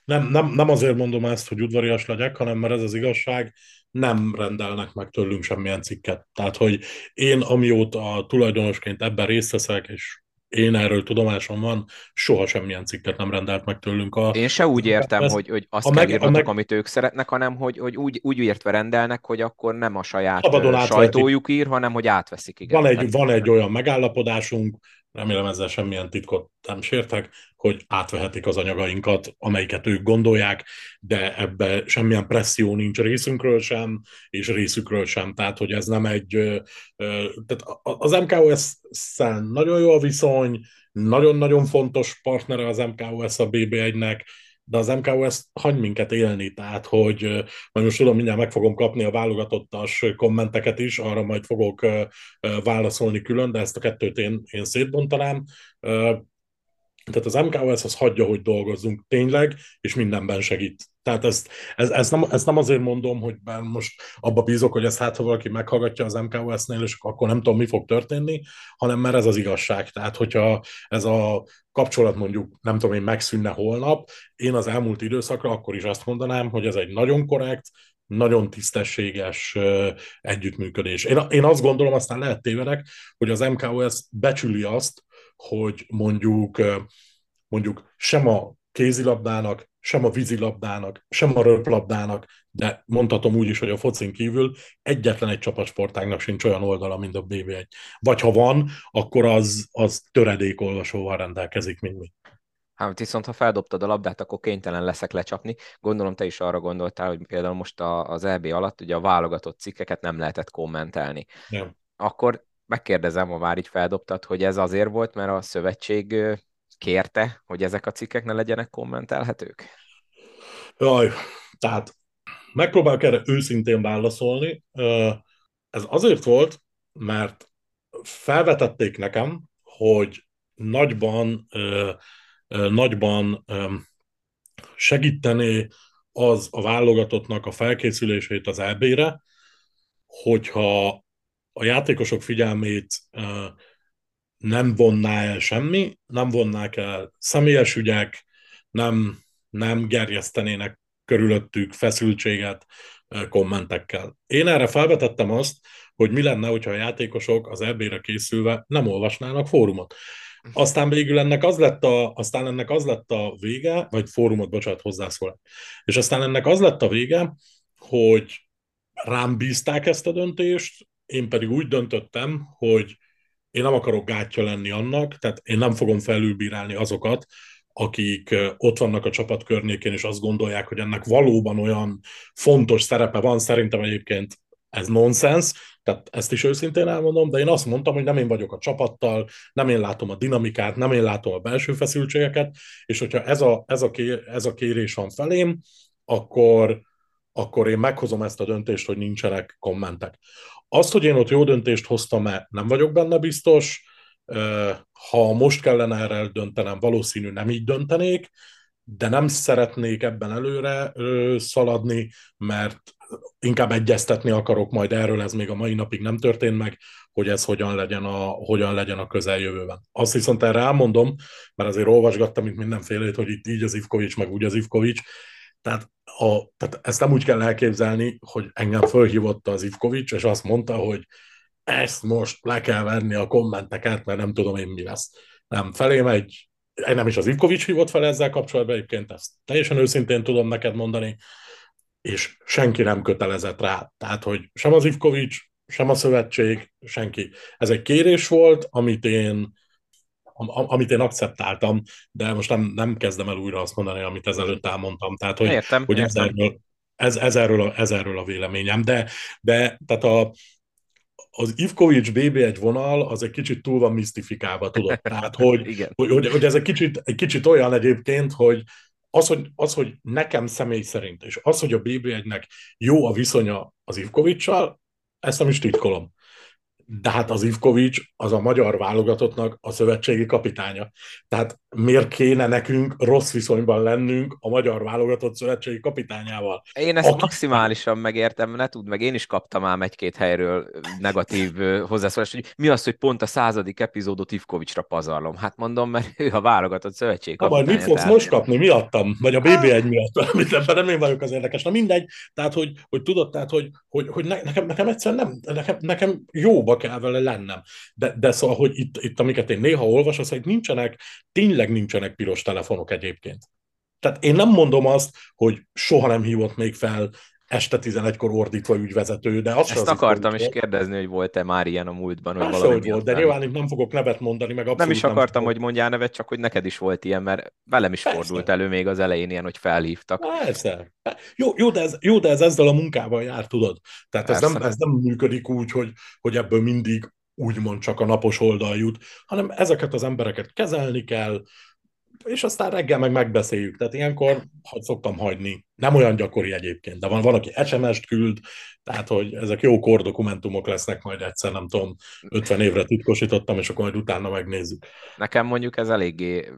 Nem, nem, nem azért mondom ezt, hogy udvarias legyek, hanem mert ez az igazság, nem rendelnek meg tőlünk semmilyen cikket. Tehát, hogy én amióta tulajdonosként ebben részt veszek, és én erről tudomásom van, soha semmilyen cikket nem rendelt meg tőlünk. A, Én se úgy értem, ez, hogy, hogy azt a kell meg, írnotok, meg, amit ők szeretnek, hanem hogy, hogy úgy, úgy értve rendelnek, hogy akkor nem a saját sajtójuk ír, hanem hogy átveszik. Igen, van, egy, van egy olyan megállapodásunk, remélem ezzel semmilyen titkot nem sértek, hogy átvehetik az anyagainkat, amelyiket ők gondolják, de ebbe semmilyen presszió nincs részünkről sem, és részükről sem. Tehát, hogy ez nem egy... Tehát az MKOS-szel nagyon jó a viszony, nagyon-nagyon fontos partnere az MKOS a BB1-nek, de az MKOS hagy minket élni, tehát hogy majd most tudom, mindjárt meg fogom kapni a válogatottas kommenteket is, arra majd fogok válaszolni külön, de ezt a kettőt én, én szétbontanám. Tehát az MKOS az hagyja, hogy dolgozzunk tényleg, és mindenben segít. Tehát ezt, ez, ez nem, ezt nem azért mondom, hogy most abba bízok, hogy ezt hát, ha valaki meghallgatja az MKOS-nél, és akkor nem tudom, mi fog történni, hanem mert ez az igazság. Tehát, hogyha ez a kapcsolat mondjuk, nem tudom én, megszűnne holnap, én az elmúlt időszakra akkor is azt mondanám, hogy ez egy nagyon korrekt, nagyon tisztességes együttműködés. Én, én azt gondolom, aztán lehet tévedek, hogy az MKOS becsüli azt, hogy mondjuk, mondjuk sem a kézilabdának, sem a vízilabdának, sem a röplabdának, de mondhatom úgy is, hogy a focin kívül egyetlen egy csapatsportágnak sincs olyan oldala, mint a BB1. Vagy ha van, akkor az, az töredékolvasóval rendelkezik, mint mi. Hát viszont ha feldobtad a labdát, akkor kénytelen leszek lecsapni. Gondolom te is arra gondoltál, hogy például most az EB alatt ugye a válogatott cikkeket nem lehetett kommentelni. Nem. Akkor megkérdezem, ha már így feldobtad, hogy ez azért volt, mert a szövetség kérte, hogy ezek a cikkek ne legyenek kommentelhetők? Jaj, tehát megpróbálok erre őszintén válaszolni. Ez azért volt, mert felvetették nekem, hogy nagyban, nagyban segíteni az a válogatottnak a felkészülését az EB-re, hogyha a játékosok figyelmét nem vonná el semmi, nem vonnák el személyes ügyek, nem, nem gerjesztenének körülöttük feszültséget kommentekkel. Én erre felvetettem azt, hogy mi lenne, hogyha a játékosok az eb készülve nem olvasnának fórumot. Aztán végül ennek az lett a, aztán ennek az lett a vége, vagy fórumot, bocsánat, hozzászól. És aztán ennek az lett a vége, hogy rám bízták ezt a döntést, én pedig úgy döntöttem, hogy én nem akarok gátja lenni annak, tehát én nem fogom felülbírálni azokat, akik ott vannak a csapat környékén, és azt gondolják, hogy ennek valóban olyan fontos szerepe van, szerintem egyébként ez nonsens, tehát ezt is őszintén elmondom, de én azt mondtam, hogy nem én vagyok a csapattal, nem én látom a dinamikát, nem én látom a belső feszültségeket, és hogyha ez a, ez a, kér, ez a kérés van felém, akkor, akkor én meghozom ezt a döntést, hogy nincsenek kommentek. Azt, hogy én ott jó döntést hoztam-e, nem vagyok benne biztos. Ha most kellene erre döntenem, valószínű nem így döntenék, de nem szeretnék ebben előre szaladni, mert inkább egyeztetni akarok majd erről, ez még a mai napig nem történt meg, hogy ez hogyan legyen a, hogyan legyen a közeljövőben. Azt viszont erre elmondom, mert azért olvasgattam itt mindenfélét, hogy itt így az Ivkovics, meg úgy az Ivkovics, tehát, a, tehát ezt nem úgy kell elképzelni, hogy engem fölhívott az Ivkovics, és azt mondta, hogy ezt most le kell venni a kommenteket, mert nem tudom én mi lesz. Nem, felém egy, nem is az Ivkovics hívott fel ezzel kapcsolatban, egyébként ezt teljesen őszintén tudom neked mondani, és senki nem kötelezett rá. Tehát, hogy sem az Ivkovics, sem a szövetség, senki. Ez egy kérés volt, amit én amit én akceptáltam, de most nem, nem kezdem el újra azt mondani, amit ezelőtt elmondtam. Tehát, hogy, értem, hogy értem. Ez, erről, ez, ez, erről a, ez erről a véleményem. De, de tehát a, az Ivkovics BB1 vonal az egy kicsit túl van misztifikálva, tudod? Tehát, hogy, Igen. hogy, hogy, hogy ez egy kicsit, egy kicsit olyan egyébként, hogy az hogy, az, hogy nekem személy szerint, és az, hogy a BB1-nek jó a viszonya az Ivkovicsal, ezt nem is titkolom de hát az Ivkovics az a magyar válogatottnak a szövetségi kapitánya. Tehát miért kéne nekünk rossz viszonyban lennünk a magyar válogatott szövetségi kapitányával? Én ezt Aki... maximálisan megértem, ne tud meg, én is kaptam ám egy-két helyről negatív hozzászólást, hogy mi az, hogy pont a századik epizódot Ivkovicsra pazarlom. Hát mondom, mert ő a válogatott szövetségi kapitánya. Majd mit fogsz tehát... most kapni? Miattam? Vagy a BB1 miatt? Amit ebben nem én vagyok az érdekes. Na mindegy. Tehát, hogy, hogy tudod, tehát, hogy, hogy, hogy nekem, nekem egyszerűen nem, nekem, nekem jóba kell vele lennem. De, de szóval, hogy itt, itt, amiket én néha olvasok, hogy nincsenek, tényleg nincsenek piros telefonok egyébként. Tehát én nem mondom azt, hogy soha nem hívott még fel este 11-kor ordítva ügyvezető, de azt Ezt az akartam is kérdezni, hogy volt-e már ilyen a múltban, hogy Persze, valami hogy volt, de nyilván itt nem fogok nevet mondani, meg Nem is akartam, nem hogy mondjál nevet, csak hogy neked is volt ilyen, mert velem is Persze. fordult elő még az elején ilyen, hogy felhívtak. Persze. Jó, jó, de ez, jó, de ez ezzel a munkával jár, tudod? Tehát ez nem, ez nem működik úgy, hogy, hogy ebből mindig úgymond csak a napos oldal jut, hanem ezeket az embereket kezelni kell, és aztán reggel meg megbeszéljük. Tehát ilyenkor szoktam hagyni. Nem olyan gyakori egyébként, de van, van aki SMS-t küld, tehát hogy ezek jó kordokumentumok lesznek majd egyszer, nem tudom, 50 évre titkosítottam, és akkor majd utána megnézzük. Nekem mondjuk ez eléggé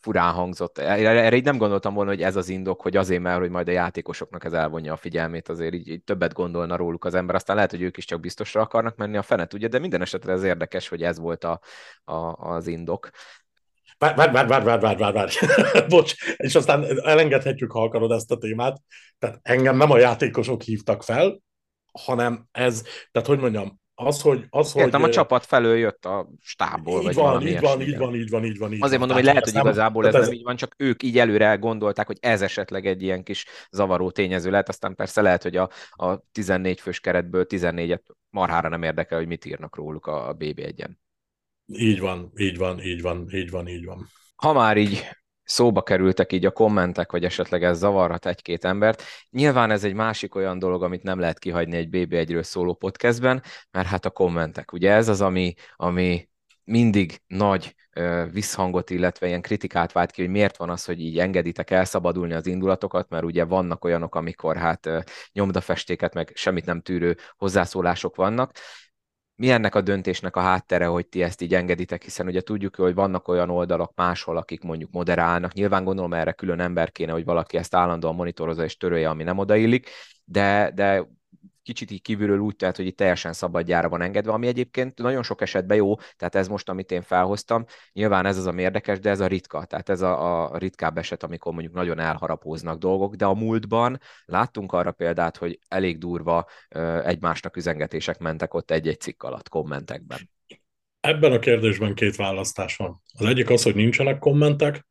furán hangzott. Erre így nem gondoltam volna, hogy ez az indok, hogy azért, mert hogy majd a játékosoknak ez elvonja a figyelmét, azért így, így többet gondolna róluk az ember. Aztán lehet, hogy ők is csak biztosra akarnak menni, a fenet ugye, de minden esetre ez érdekes, hogy ez volt a, a, az indok. Várj, várj, várj, várj, várj, várj, várj. Bocs, és aztán elengedhetjük, ha akarod ezt a témát. Tehát engem nem a játékosok hívtak fel, hanem ez, tehát hogy mondjam, az, hogy... Az, Értem, hogy, a csapat felől jött a stábból, így vagy van, így van, így van, így van, így van, így Azért mondom, hogy lehet, hogy igazából ez, ez nem így van, csak ők így előre gondolták, hogy ez esetleg egy ilyen kis zavaró tényező lehet, aztán persze lehet, hogy a, a 14 fős keretből 14-et marhára nem érdekel, hogy mit írnak róluk a, a BB1-en. Így van, így van, így van, így van, így van. Ha már így szóba kerültek így a kommentek, vagy esetleg ez zavarhat egy-két embert. Nyilván ez egy másik olyan dolog, amit nem lehet kihagyni egy BB1-ről szóló podcastben, mert hát a kommentek. Ugye ez az, ami, ami mindig nagy visszhangot, illetve ilyen kritikát vált ki, hogy miért van az, hogy így engeditek elszabadulni az indulatokat, mert ugye vannak olyanok, amikor hát nyomdafestéket, meg semmit nem tűrő hozzászólások vannak mi ennek a döntésnek a háttere, hogy ti ezt így engeditek, hiszen ugye tudjuk, hogy vannak olyan oldalak máshol, akik mondjuk moderálnak. Nyilván gondolom erre külön ember kéne, hogy valaki ezt állandóan monitorozza és törölje, ami nem odaillik, de, de kicsit így kívülről úgy tűnt, hogy itt teljesen szabadjára van engedve, ami egyébként nagyon sok esetben jó, tehát ez most, amit én felhoztam, nyilván ez az, ami érdekes, de ez a ritka, tehát ez a, a ritkább eset, amikor mondjuk nagyon elharapóznak dolgok, de a múltban láttunk arra példát, hogy elég durva egymásnak üzengetések mentek ott egy-egy cikk alatt, kommentekben. Ebben a kérdésben két választás van. Az egyik az, hogy nincsenek kommentek,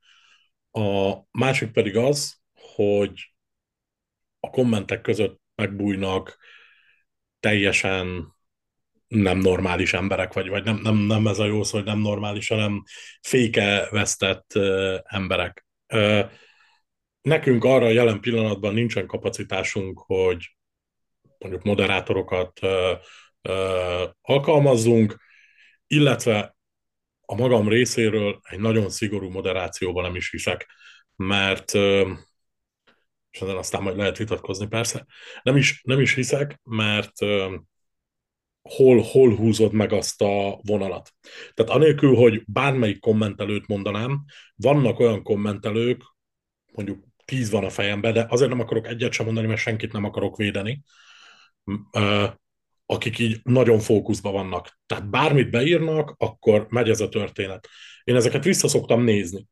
a másik pedig az, hogy a kommentek között megbújnak teljesen nem normális emberek, vagy, vagy nem, nem, nem ez a jó szó, hogy nem normális, hanem féke vesztett uh, emberek. Nekünk arra jelen pillanatban nincsen kapacitásunk, hogy mondjuk moderátorokat alkalmazzunk, illetve a magam részéről egy nagyon szigorú moderációban nem is hiszek, mert uh, és ezen aztán majd lehet vitatkozni persze. Nem is, nem is hiszek, mert hol, hol húzod meg azt a vonalat. Tehát anélkül, hogy bármelyik kommentelőt mondanám, vannak olyan kommentelők, mondjuk tíz van a fejemben, de azért nem akarok egyet sem mondani, mert senkit nem akarok védeni, akik így nagyon fókuszban vannak. Tehát bármit beírnak, akkor megy ez a történet. Én ezeket vissza szoktam nézni.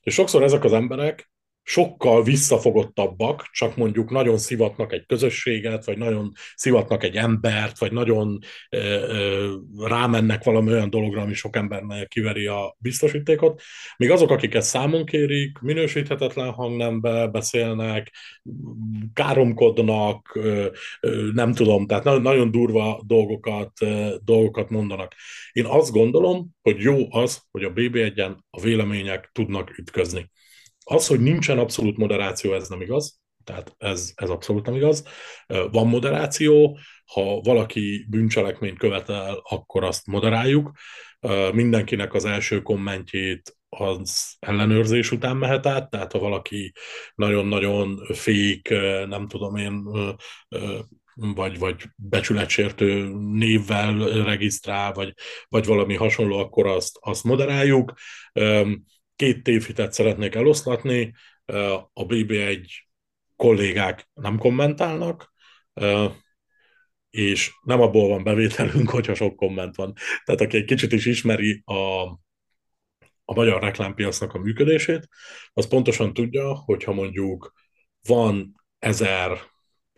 És sokszor ezek az emberek sokkal visszafogottabbak, csak mondjuk nagyon szivatnak egy közösséget, vagy nagyon szivatnak egy embert, vagy nagyon ö, ö, rámennek valami olyan dologra, ami sok embernek kiveri a biztosítékot. Míg azok, akik ezt számon kérik, minősíthetetlen hangnembe beszélnek, káromkodnak, ö, ö, nem tudom, tehát nagyon durva dolgokat, ö, dolgokat mondanak. Én azt gondolom, hogy jó az, hogy a BB1-en a vélemények tudnak ütközni. Az, hogy nincsen abszolút moderáció, ez nem igaz. Tehát ez, ez abszolút nem igaz. Van moderáció, ha valaki bűncselekményt követel, akkor azt moderáljuk. Mindenkinek az első kommentjét az ellenőrzés után mehet át, tehát ha valaki nagyon-nagyon fék, nem tudom én, vagy, vagy becsületsértő névvel regisztrál, vagy, vagy valami hasonló, akkor azt, azt moderáljuk. Két tévhitet szeretnék eloszlatni, a BB1 kollégák nem kommentálnak, és nem abból van bevételünk, hogyha sok komment van. Tehát aki egy kicsit is ismeri a, a magyar reklámpiacnak a működését, az pontosan tudja, hogyha mondjuk van ezer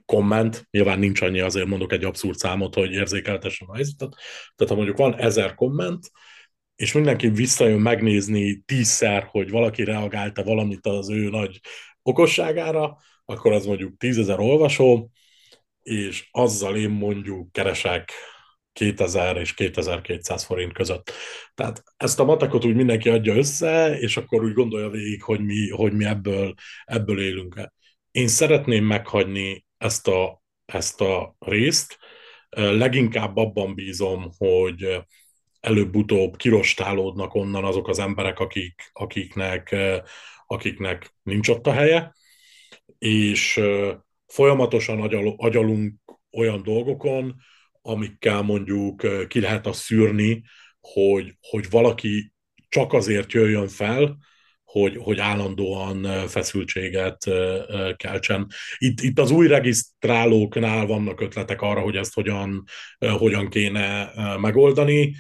komment, nyilván nincs annyi, azért mondok egy abszurd számot, hogy érzékeltessem a helyzetet, tehát ha mondjuk van ezer komment, és mindenki visszajön megnézni tízszer, hogy valaki reagálta valamit az ő nagy okosságára, akkor az mondjuk tízezer olvasó, és azzal én mondjuk keresek 2000 és 2200 forint között. Tehát ezt a matekot úgy mindenki adja össze, és akkor úgy gondolja végig, hogy mi, hogy mi ebből, ebből élünk-e. Én szeretném meghagyni ezt a, ezt a részt, leginkább abban bízom, hogy előbb-utóbb kirostálódnak onnan azok az emberek, akik, akiknek, akiknek nincs ott a helye, és folyamatosan agyal, agyalunk olyan dolgokon, amikkel mondjuk ki lehet azt szűrni, hogy, hogy valaki csak azért jöjjön fel, hogy, hogy állandóan feszültséget keltsen. Itt, itt az új regisztrálóknál vannak ötletek arra, hogy ezt hogyan, hogyan kéne megoldani,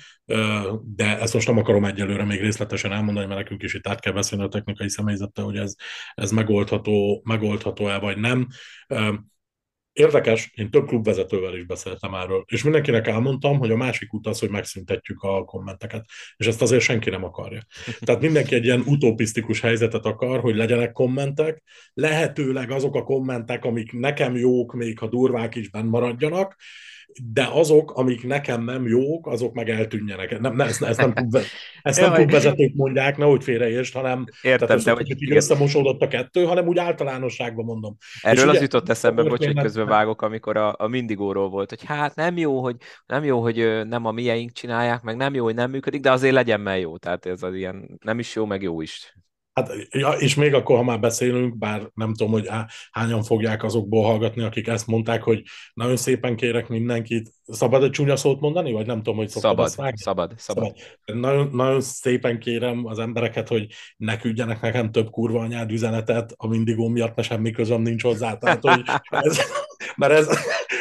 de ezt most nem akarom egyelőre még részletesen elmondani, mert nekünk is itt át kell beszélni a technikai személyzettel, hogy ez, ez megoldható, megoldható-e vagy nem. Érdekes, én több klubvezetővel is beszéltem erről, és mindenkinek elmondtam, hogy a másik út az, hogy megszüntetjük a kommenteket, és ezt azért senki nem akarja. Tehát mindenki egy ilyen utopisztikus helyzetet akar, hogy legyenek kommentek, lehetőleg azok a kommentek, amik nekem jók, még ha durvák is benn maradjanak, de azok, amik nekem nem jók, azok meg eltűnjenek. Nem, ne, ezt, ezt nem, klub, ezt nem klubvezetők mondják, nehogy félreértsd, hanem Értem, tehát de hogy így összemosódott a kettő, hanem úgy általánosságban mondom. Erről És az ugye, jutott eszembe, bocs, hogy közben vágok, amikor a, a mindigóról volt, hogy hát nem jó, hogy nem jó, hogy nem a mieink csinálják, meg nem jó, hogy nem működik, de azért legyen már jó. Tehát ez az ilyen nem is jó, meg jó is. Hát, ja, és még akkor, ha már beszélünk, bár nem tudom, hogy hányan fogják azokból hallgatni, akik ezt mondták, hogy nagyon szépen kérek mindenkit. Szabad egy csúnya szót mondani, vagy nem tudom, hogy szabad, szabad, szabad, szabad. Nagyon, nagyon szépen kérem az embereket, hogy ne küldjenek nekem több kurva anyád üzenetet, a mindigó miatt, mert semmi közöm nincs hozzá. Tehát, hogy ez, mert ez,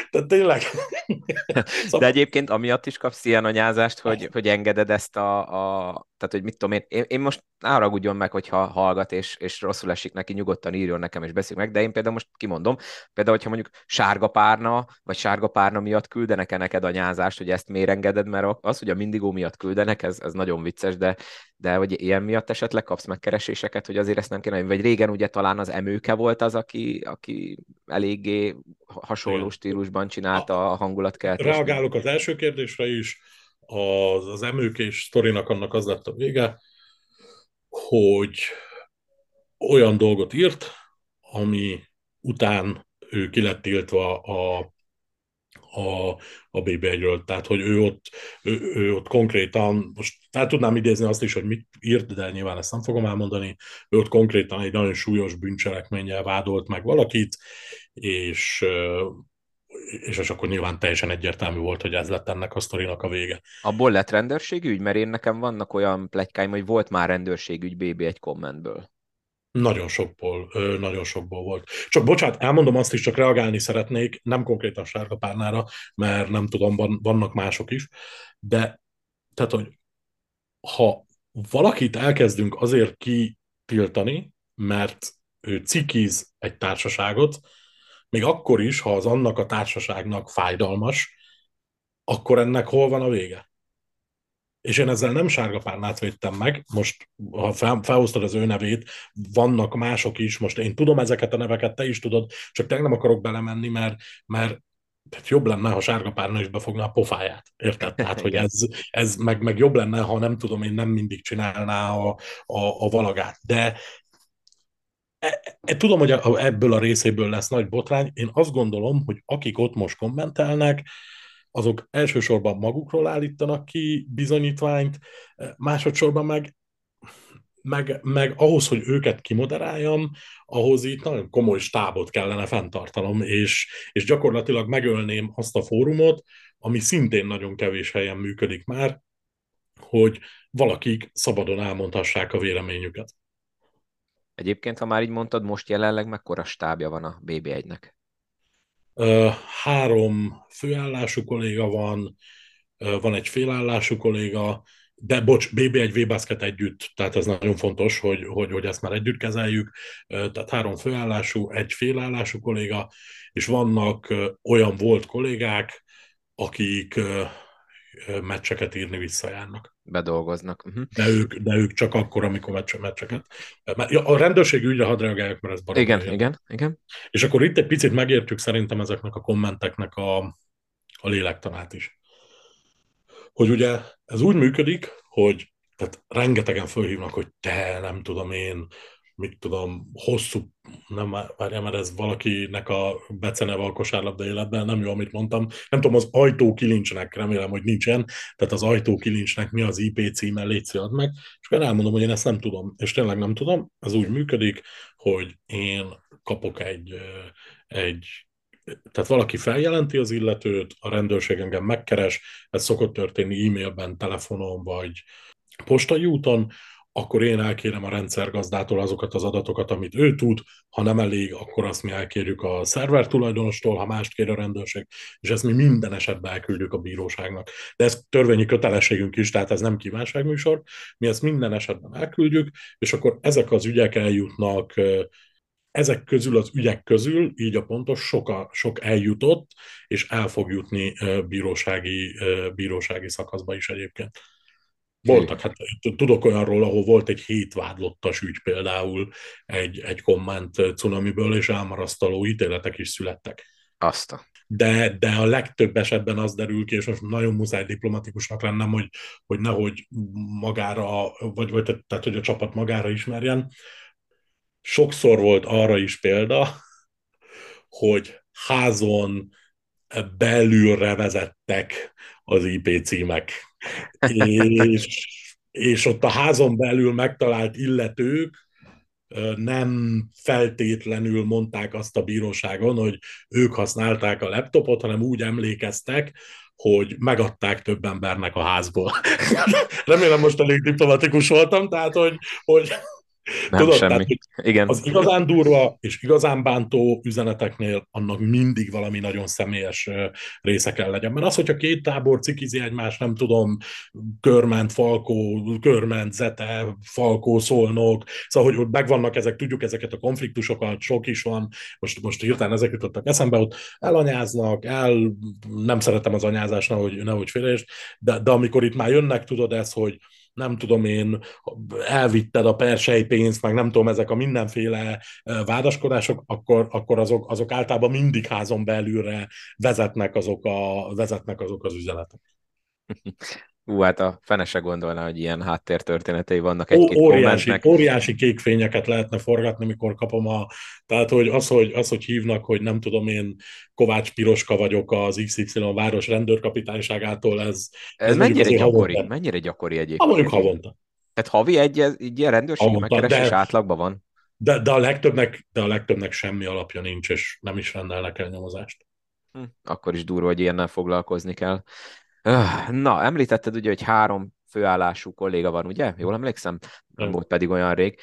tehát tényleg. Szóval... De egyébként amiatt is kapsz ilyen anyázást, hogy, hogy engeded ezt a, a tehát, hogy mit tudom én, én, én most ne meg, hogyha hallgat, és, és rosszul esik neki, nyugodtan írjon nekem, és beszéljük meg, de én például most kimondom, például, hogyha mondjuk sárga párna, vagy sárga párna miatt küldenek -e neked a nyázást, hogy ezt miért engeded, mert az, hogy a mindigó miatt küldenek, ez, ez nagyon vicces, de, de hogy ilyen miatt esetleg kapsz megkereséseket, hogy azért ezt nem kéne, vagy régen ugye talán az emőke volt az, aki, aki eléggé hasonló stílusban csinálta a hangulatkeltést. Reagálok az első kérdésre is, az, az emőkés sztorinak annak az lett a vége, hogy olyan dolgot írt, ami után ő ki lett tiltva a, a, a BB1-ről. Tehát, hogy ő ott, ő, ő ott konkrétan, most fel tudnám idézni azt is, hogy mit írt, de nyilván ezt nem fogom elmondani, ő ott konkrétan egy nagyon súlyos bűncselekménnyel vádolt meg valakit, és és, és akkor nyilván teljesen egyértelmű volt, hogy ez lett ennek a sztorinak a vége. Abból lett rendőrségügy? Mert én nekem vannak olyan pletykáim, hogy volt már rendőrségügy BB egy kommentből. Nagyon sokból, nagyon sokból volt. Csak bocsánat, elmondom azt is, csak reagálni szeretnék, nem konkrétan Sárga Párnára, mert nem tudom, van, vannak mások is, de tehát, hogy ha valakit elkezdünk azért kitiltani, mert ő cikiz egy társaságot, még akkor is, ha az annak a társaságnak fájdalmas, akkor ennek hol van a vége? És én ezzel nem sárga párnát védtem meg, most ha fel, felhoztad az ő nevét, vannak mások is, most én tudom ezeket a neveket, te is tudod, csak te nem akarok belemenni, mert, mert tehát jobb lenne, ha sárga párna is befogná a pofáját. Érted? Tehát, hogy ez, ez meg, meg jobb lenne, ha nem tudom, én nem mindig csinálná a, a, a valagát. De tudom, hogy ebből a részéből lesz nagy botrány. Én azt gondolom, hogy akik ott most kommentelnek, azok elsősorban magukról állítanak ki bizonyítványt, e, másodszorban meg meg, meg ahhoz, hogy őket kimoderáljam, ahhoz itt nagyon komoly stábot kellene fenntartanom, és, és gyakorlatilag megölném azt a fórumot, ami szintén nagyon kevés helyen működik már, hogy valakik szabadon elmondhassák a véleményüket. Egyébként, ha már így mondtad, most jelenleg mekkora stábja van a BB1-nek? Három főállású kolléga van, van egy félállású kolléga, de bocs, BB1 V-Basket együtt, tehát ez nagyon fontos, hogy, hogy, hogy ezt már együtt kezeljük, tehát három főállású, egy félállású kolléga, és vannak olyan volt kollégák, akik meccseket írni visszajárnak. Bedolgoznak. Uh-huh. De, ők, de ők csak akkor, amikor meccs, meccseket. Ja, a rendőrség ügyre hadd reagáljak, mert ez barom. Igen, igen, igen, igen. És akkor itt egy picit megértjük szerintem ezeknek a kommenteknek a, a lélektanát is. Hogy ugye ez úgy működik, hogy tehát rengetegen fölhívnak, hogy te, nem tudom én, mit tudom, hosszú, nem várjál, mert ez valakinek a beceneve a kosárlabda életben, nem jó, amit mondtam. Nem tudom, az ajtó kilincsnek, remélem, hogy nincsen, tehát az ajtó kilincsnek mi az IP címe, légy ad meg, és akkor elmondom, hogy én ezt nem tudom, és tényleg nem tudom, ez úgy működik, hogy én kapok egy, egy tehát valaki feljelenti az illetőt, a rendőrség engem megkeres, ez szokott történni e-mailben, telefonon vagy postai úton, akkor én elkérem a rendszergazdától azokat az adatokat, amit ő tud, ha nem elég, akkor azt mi elkérjük a szerver tulajdonostól, ha mást kér a rendőrség, és ezt mi minden esetben elküldjük a bíróságnak. De ez törvényi kötelességünk is, tehát ez nem kívánságműsor, mi ezt minden esetben elküldjük, és akkor ezek az ügyek eljutnak ezek közül az ügyek közül, így a pontos, sok, a, sok eljutott, és el fog jutni bírósági, bírósági szakaszba is egyébként. Voltak, hát tudok olyanról, ahol volt egy hét vádlottas ügy például egy, egy komment cunamiből, és elmarasztaló ítéletek is születtek. Azt. De, de a legtöbb esetben az derül ki, és most nagyon muszáj diplomatikusnak lennem, hogy, hogy nehogy magára, vagy, vagy tehát, hogy a csapat magára ismerjen. Sokszor volt arra is példa, hogy házon belülre vezettek az IP címek és, és ott a házon belül megtalált illetők nem feltétlenül mondták azt a bíróságon, hogy ők használták a laptopot, hanem úgy emlékeztek, hogy megadták több embernek a házból. Remélem most elég diplomatikus voltam, tehát hogy, hogy nem Tudod, semmi. Tehát, Igen. Az igazán durva és igazán bántó üzeneteknél annak mindig valami nagyon személyes része kell legyen. Mert az, hogyha két tábor cikizi egymást, nem tudom, körment, falkó, körment, zete, falkó, szolnok, szóval, hogy ott megvannak ezek, tudjuk ezeket a konfliktusokat, sok is van, most, most hirtelen ezek jutottak eszembe, ott elanyáznak, el, nem szeretem az anyázást, nehogy, nehogy félrejést, de, de amikor itt már jönnek, tudod ez, hogy nem tudom én, elvitted a persei pénzt, meg nem tudom, ezek a mindenféle vádaskodások, akkor, akkor azok, azok általában mindig házon belülre vezetnek azok, a, vezetnek azok az üzenetek. Ú, hát a fene se gondolna, hogy ilyen háttértörténetei vannak egy-két óriási, óriási kék fényeket lehetne forgatni, mikor kapom a... Tehát, hogy az, hogy az, hogy hívnak, hogy nem tudom én, Kovács Piroska vagyok az XY város rendőrkapitányságától, ez... Ez, ez mennyire gyakori? Havonta. Mennyire gyakori egyébként? Ha mondjuk havonta. Tehát havi egy, egy ilyen rendőrségi megkeresés de, átlagban van? De, de, a legtöbbnek, de a legtöbbnek semmi alapja nincs, és nem is rendelnek el nyomozást. Hm, akkor is durva, hogy ilyennel foglalkozni kell. Na, említetted ugye, hogy három főállású kolléga van, ugye? Jól emlékszem? Nem volt pedig olyan rég.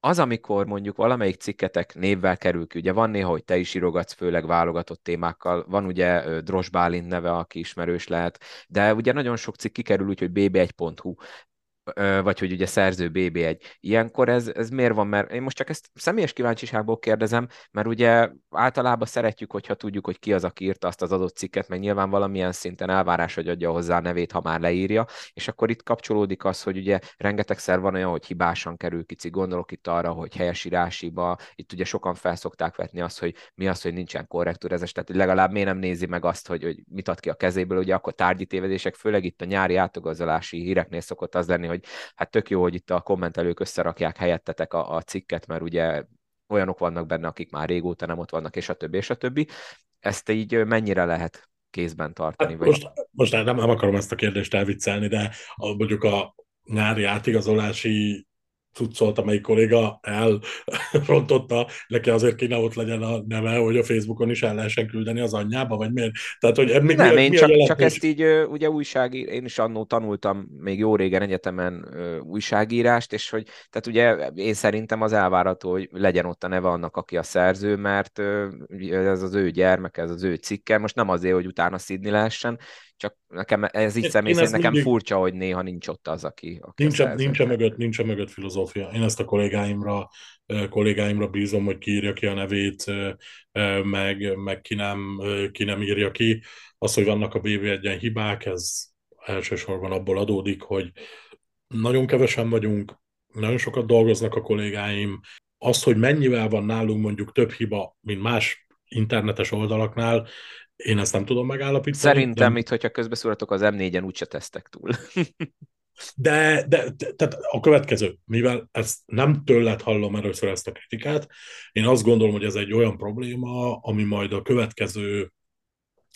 Az, amikor mondjuk valamelyik cikketek névvel kerül ki, ugye van néha, hogy te is írogatsz főleg válogatott témákkal, van ugye Dros Bálint neve, aki ismerős lehet, de ugye nagyon sok cikk kikerül úgy, hogy bb1.hu vagy hogy ugye szerző BB1. Ilyenkor ez, ez miért van? Mert én most csak ezt személyes kíváncsiságból kérdezem, mert ugye általában szeretjük, hogyha tudjuk, hogy ki az, aki írta azt az adott cikket, meg nyilván valamilyen szinten elvárás, hogy adja hozzá a nevét, ha már leírja, és akkor itt kapcsolódik az, hogy ugye rengetegszer van olyan, hogy hibásan kerül ki gondolok itt arra, hogy helyesírásiba, itt ugye sokan felszokták vetni azt, hogy mi az, hogy nincsen korrektúrezés, tehát legalább miért nem nézi meg azt, hogy, hogy mit ad ki a kezéből, ugye akkor tárgyi tévedések, főleg itt a nyári átogazolási híreknél szokott az lenni, hogy hogy hát tök jó, hogy itt a kommentelők összerakják helyettetek a, a cikket, mert ugye olyanok vannak benne, akik már régóta nem ott vannak, és a többi, és a többi. Ezt így mennyire lehet kézben tartani? Hát vagy... Most, most nem, nem akarom ezt a kérdést elviccelni, de a, mondjuk a nyári átigazolási cuccolt, amelyik kolléga elrontotta, neki azért kéne ott legyen a neve, hogy a Facebookon is el lehessen küldeni az anyjába, vagy miért? Tehát, hogy mi, Nem, mi, én mi csak, csak ezt így ugye újságír, én is annó tanultam még jó régen egyetemen újságírást, és hogy tehát ugye én szerintem az elvárható, hogy legyen ott a neve annak, aki a szerző, mert ez az ő gyermek, ez az ő cikke, most nem azért, hogy utána szidni lehessen, csak nekem ez így személy szerint nekem mindig... furcsa, hogy néha nincs ott az, aki, aki nincs, nincs, mögött, nincs mögött filozófia. Én ezt a kollégáimra, kollégáimra bízom, hogy kiírja ki a nevét, meg, meg ki, nem, ki nem írja ki. Az, hogy vannak a BB1-en hibák, ez elsősorban abból adódik, hogy nagyon kevesen vagyunk, nagyon sokat dolgoznak a kollégáim. Az, hogy mennyivel van nálunk mondjuk több hiba, mint más internetes oldalaknál, én ezt nem tudom megállapítani. Szerintem de... itt, hogyha közbeszúratok az M4-en, úgyse tesztek túl. de, de, de, tehát a következő, mivel ezt nem tőled hallom először ezt a kritikát, én azt gondolom, hogy ez egy olyan probléma, ami majd a következő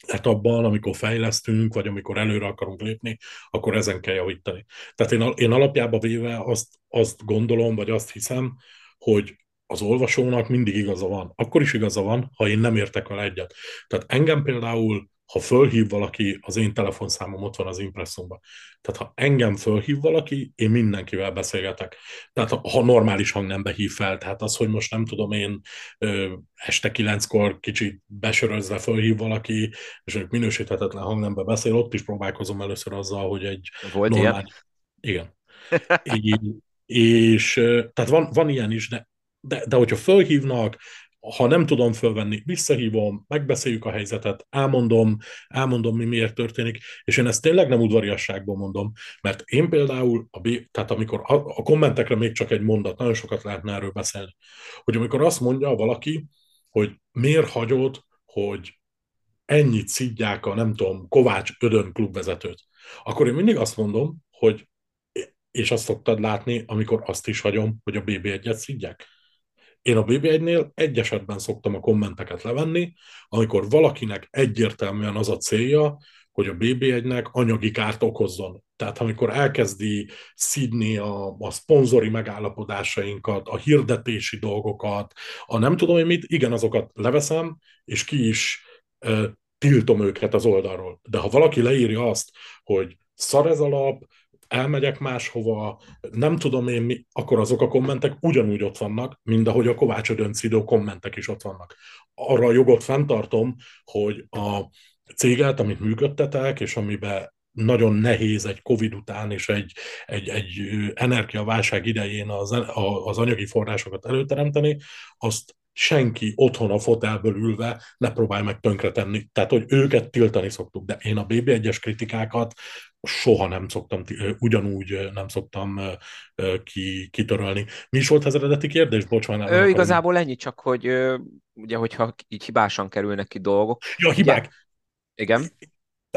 etapban, amikor fejlesztünk, vagy amikor előre akarunk lépni, akkor ezen kell javítani. Tehát én, én alapjában véve azt, azt gondolom, vagy azt hiszem, hogy az olvasónak mindig igaza van. Akkor is igaza van, ha én nem értek vele egyet. Tehát engem például, ha fölhív valaki, az én telefonszámom ott van az impresszumban. Tehát ha engem fölhív valaki, én mindenkivel beszélgetek. Tehát ha normális hangnembe hív fel, tehát az, hogy most nem tudom én este kilenckor kicsit besörözve fölhív valaki, és ők minősíthetetlen hangnembe beszél, ott is próbálkozom először azzal, hogy egy Volt normális... ilyen? Igen. Így, és tehát van, van ilyen is, de de, de hogyha fölhívnak, ha nem tudom fölvenni, visszahívom, megbeszéljük a helyzetet, elmondom, elmondom, mi miért történik, és én ezt tényleg nem udvariasságból mondom, mert én például, a tehát amikor a, a kommentekre még csak egy mondat, nagyon sokat lehetne erről beszélni, hogy amikor azt mondja valaki, hogy miért hagyod, hogy ennyit szidják a, nem tudom, Kovács Ödön klubvezetőt, akkor én mindig azt mondom, hogy és azt szoktad látni, amikor azt is hagyom, hogy a BB1-et szidják. Én a BB1-nél egy esetben szoktam a kommenteket levenni, amikor valakinek egyértelműen az a célja, hogy a BB1-nek anyagi kárt okozzon. Tehát amikor elkezdi szidni a, a szponzori megállapodásainkat, a hirdetési dolgokat, a nem tudom én mit, igen, azokat leveszem, és ki is e, tiltom őket az oldalról. De ha valaki leírja azt, hogy szar ez alap, elmegyek máshova, nem tudom én mi, akkor azok a kommentek ugyanúgy ott vannak, mint ahogy a Kovács Ödöncidó kommentek is ott vannak. Arra a jogot fenntartom, hogy a céget, amit működtetek, és amiben nagyon nehéz egy Covid után és egy, egy, egy energiaválság idején az, az anyagi forrásokat előteremteni, azt senki otthon a fotelből ülve ne próbálj meg tönkretenni. Tehát, hogy őket tiltani szoktuk, de én a BB1-es kritikákat soha nem szoktam, ugyanúgy nem szoktam ki, kitörölni. Mi is volt az eredeti kérdés? Bocs, már Ő, igazából ennyi, csak hogy ugye, hogyha így hibásan kerülnek ki dolgok. Ja, hibák. Ugye, igen.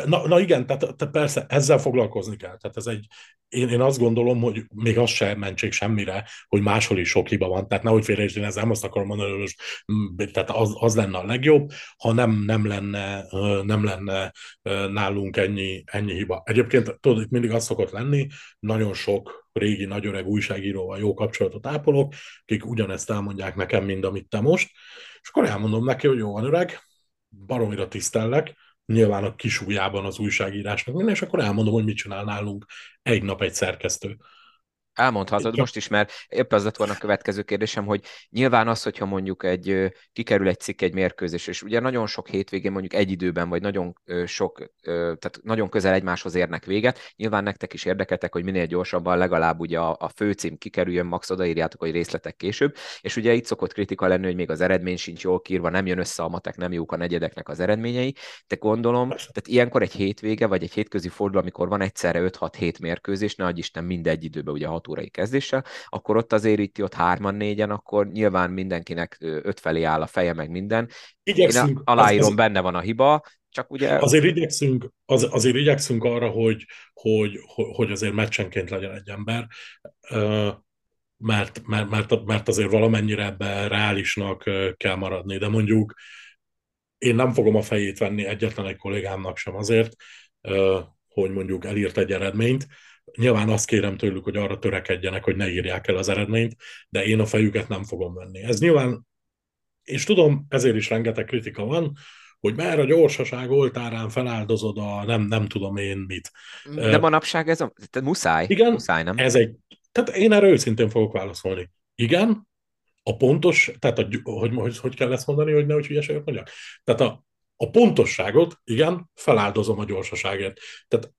Na, na igen, tehát, tehát persze ezzel foglalkozni kell. Tehát ez egy, én, én azt gondolom, hogy még az sem mentség semmire, hogy máshol is sok hiba van. Tehát nehogy félreértsd, én ezzel nem azt akarom mondani, hogy mm, tehát az, az lenne a legjobb, ha nem, nem, lenne, nem lenne nálunk ennyi, ennyi hiba. Egyébként tudod, itt mindig az szokott lenni, nagyon sok régi, nagy öreg újságíróval jó kapcsolatot ápolok, akik ugyanezt elmondják nekem, mint amit te most, és akkor elmondom neki, hogy jó van öreg, baromira tisztellek, nyilván a kisújában az újságírásnak minden, és akkor elmondom, hogy mit csinál nálunk egy nap egy szerkesztő. Elmondhatod most is, mert épp az lett volna a következő kérdésem, hogy nyilván az, hogyha mondjuk egy kikerül egy cikk egy mérkőzés, és ugye nagyon sok hétvégén mondjuk egy időben, vagy nagyon sok, tehát nagyon közel egymáshoz érnek véget, nyilván nektek is érdekeltek, hogy minél gyorsabban legalább ugye a, a főcím kikerüljön, max odaírjátok, hogy részletek később, és ugye itt szokott kritika lenni, hogy még az eredmény sincs jól kírva, nem jön össze a matek, nem jók a negyedeknek az eredményei, de gondolom, tehát ilyenkor egy hétvége, vagy egy hétközi forduló, amikor van egyszerre 5-6-7 mérkőzés, ne Isten mindegy időben, ugye 6 órai kezdéssel, akkor ott azért itt ott hárman, négyen, akkor nyilván mindenkinek öt felé áll a feje, meg minden. Igyekszünk, Én aláírom, az, benne van a hiba, csak ugye... Azért igyekszünk, az, azért igyekszünk arra, hogy, hogy, hogy azért meccsenként legyen egy ember, mert, mert, mert, azért valamennyire ebbe reálisnak kell maradni, de mondjuk én nem fogom a fejét venni egyetlen egy kollégámnak sem azért, hogy mondjuk elírt egy eredményt, Nyilván azt kérem tőlük, hogy arra törekedjenek, hogy ne írják el az eredményt, de én a fejüket nem fogom venni. Ez nyilván, és tudom, ezért is rengeteg kritika van, hogy már a gyorsaság oltárán feláldozod a nem, nem tudom én mit. De manapság ez a, tehát muszáj. Igen, muszáj, nem? ez egy, tehát én erre őszintén fogok válaszolni. Igen, a pontos, tehát a, hogy, hogy, hogy kell ezt mondani, hogy nehogy hülyeséget mondjak? Tehát a, a pontosságot, igen, feláldozom a gyorsaságért. Tehát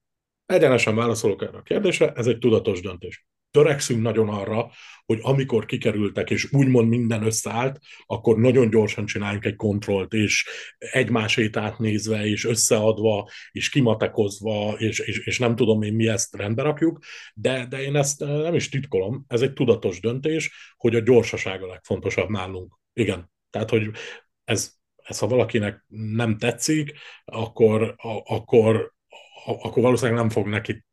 egyenesen válaszolok erre a kérdésre, ez egy tudatos döntés. Törekszünk nagyon arra, hogy amikor kikerültek, és úgymond minden összeállt, akkor nagyon gyorsan csináljunk egy kontrollt, és egymásét átnézve, és összeadva, és kimatekozva, és, és, és nem tudom én mi ezt rendbe rakjuk, de, de én ezt nem is titkolom, ez egy tudatos döntés, hogy a gyorsaság a legfontosabb nálunk. Igen, tehát, hogy ez, ez ha valakinek nem tetszik, akkor, a, akkor, akkor valószínűleg nem fog neki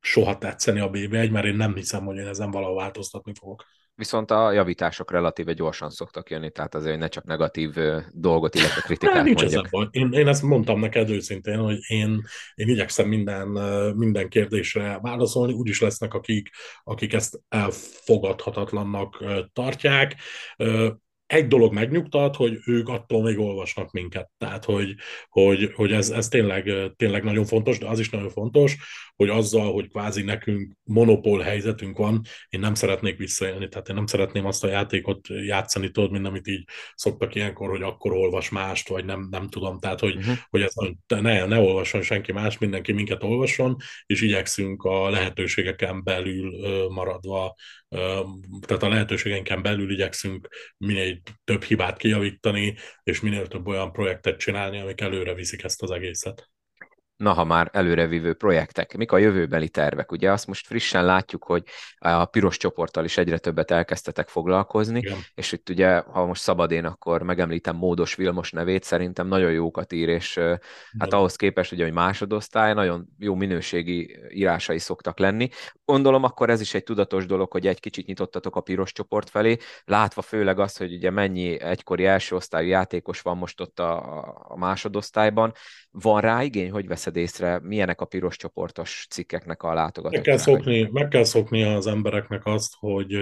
soha tetszeni a BB1, mert én nem hiszem, hogy én ezen valahol változtatni fogok. Viszont a javítások relatíve gyorsan szoktak jönni, tehát azért ne csak negatív dolgot, illetve kritikát nincs mondjak. Ezen én, én ezt mondtam neked őszintén, hogy én, én igyekszem minden, minden kérdésre válaszolni, úgyis lesznek, akik, akik ezt elfogadhatatlannak tartják egy dolog megnyugtat, hogy ők attól még olvasnak minket. Tehát, hogy, hogy, hogy ez, ez tényleg, tényleg nagyon fontos, de az is nagyon fontos, hogy azzal, hogy kvázi nekünk monopól helyzetünk van, én nem szeretnék visszaélni, tehát én nem szeretném azt a játékot játszani, tudod, mint amit így szoktak ilyenkor, hogy akkor olvas mást, vagy nem, nem tudom, tehát hogy, uh-huh. hogy ez ne, ne olvasson senki más, mindenki minket olvasson, és igyekszünk a lehetőségeken belül maradva, tehát a lehetőségeinken belül igyekszünk minél több hibát kijavítani, és minél több olyan projektet csinálni, amik előre viszik ezt az egészet na ha már előrevívő projektek, mik a jövőbeli tervek? Ugye azt most frissen látjuk, hogy a piros csoporttal is egyre többet elkezdtetek foglalkozni, Igen. és itt ugye, ha most szabad én, akkor megemlítem Módos Vilmos nevét, szerintem nagyon jókat ír, és Igen. hát ahhoz képest, ugye, hogy másodosztály, nagyon jó minőségi írásai szoktak lenni. Gondolom akkor ez is egy tudatos dolog, hogy egy kicsit nyitottatok a piros csoport felé, látva főleg azt, hogy ugye mennyi egykori első osztályú játékos van most ott a, a másodosztályban. Van rá igény, hogy veszed veszed észre, milyenek a piros csoportos cikkeknek a látogatók? Meg kell, szokni, meg kell szokni az embereknek azt, hogy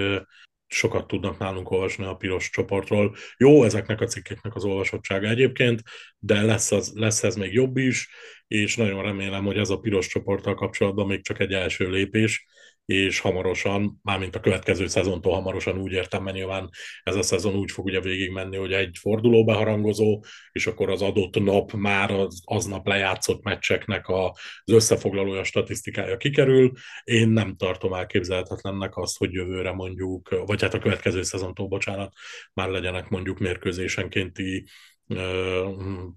sokat tudnak nálunk olvasni a piros csoportról. Jó ezeknek a cikkeknek az olvasottsága egyébként, de lesz, az, lesz ez még jobb is, és nagyon remélem, hogy ez a piros csoporttal kapcsolatban még csak egy első lépés, és hamarosan, mármint a következő szezontól hamarosan úgy értem, mert nyilván ez a szezon úgy fog ugye végigmenni, hogy egy forduló beharangozó, és akkor az adott nap már az aznap lejátszott meccseknek az összefoglalója, statisztikája kikerül. Én nem tartom elképzelhetetlennek azt, hogy jövőre mondjuk, vagy hát a következő szezontól, bocsánat, már legyenek mondjuk mérkőzésenkénti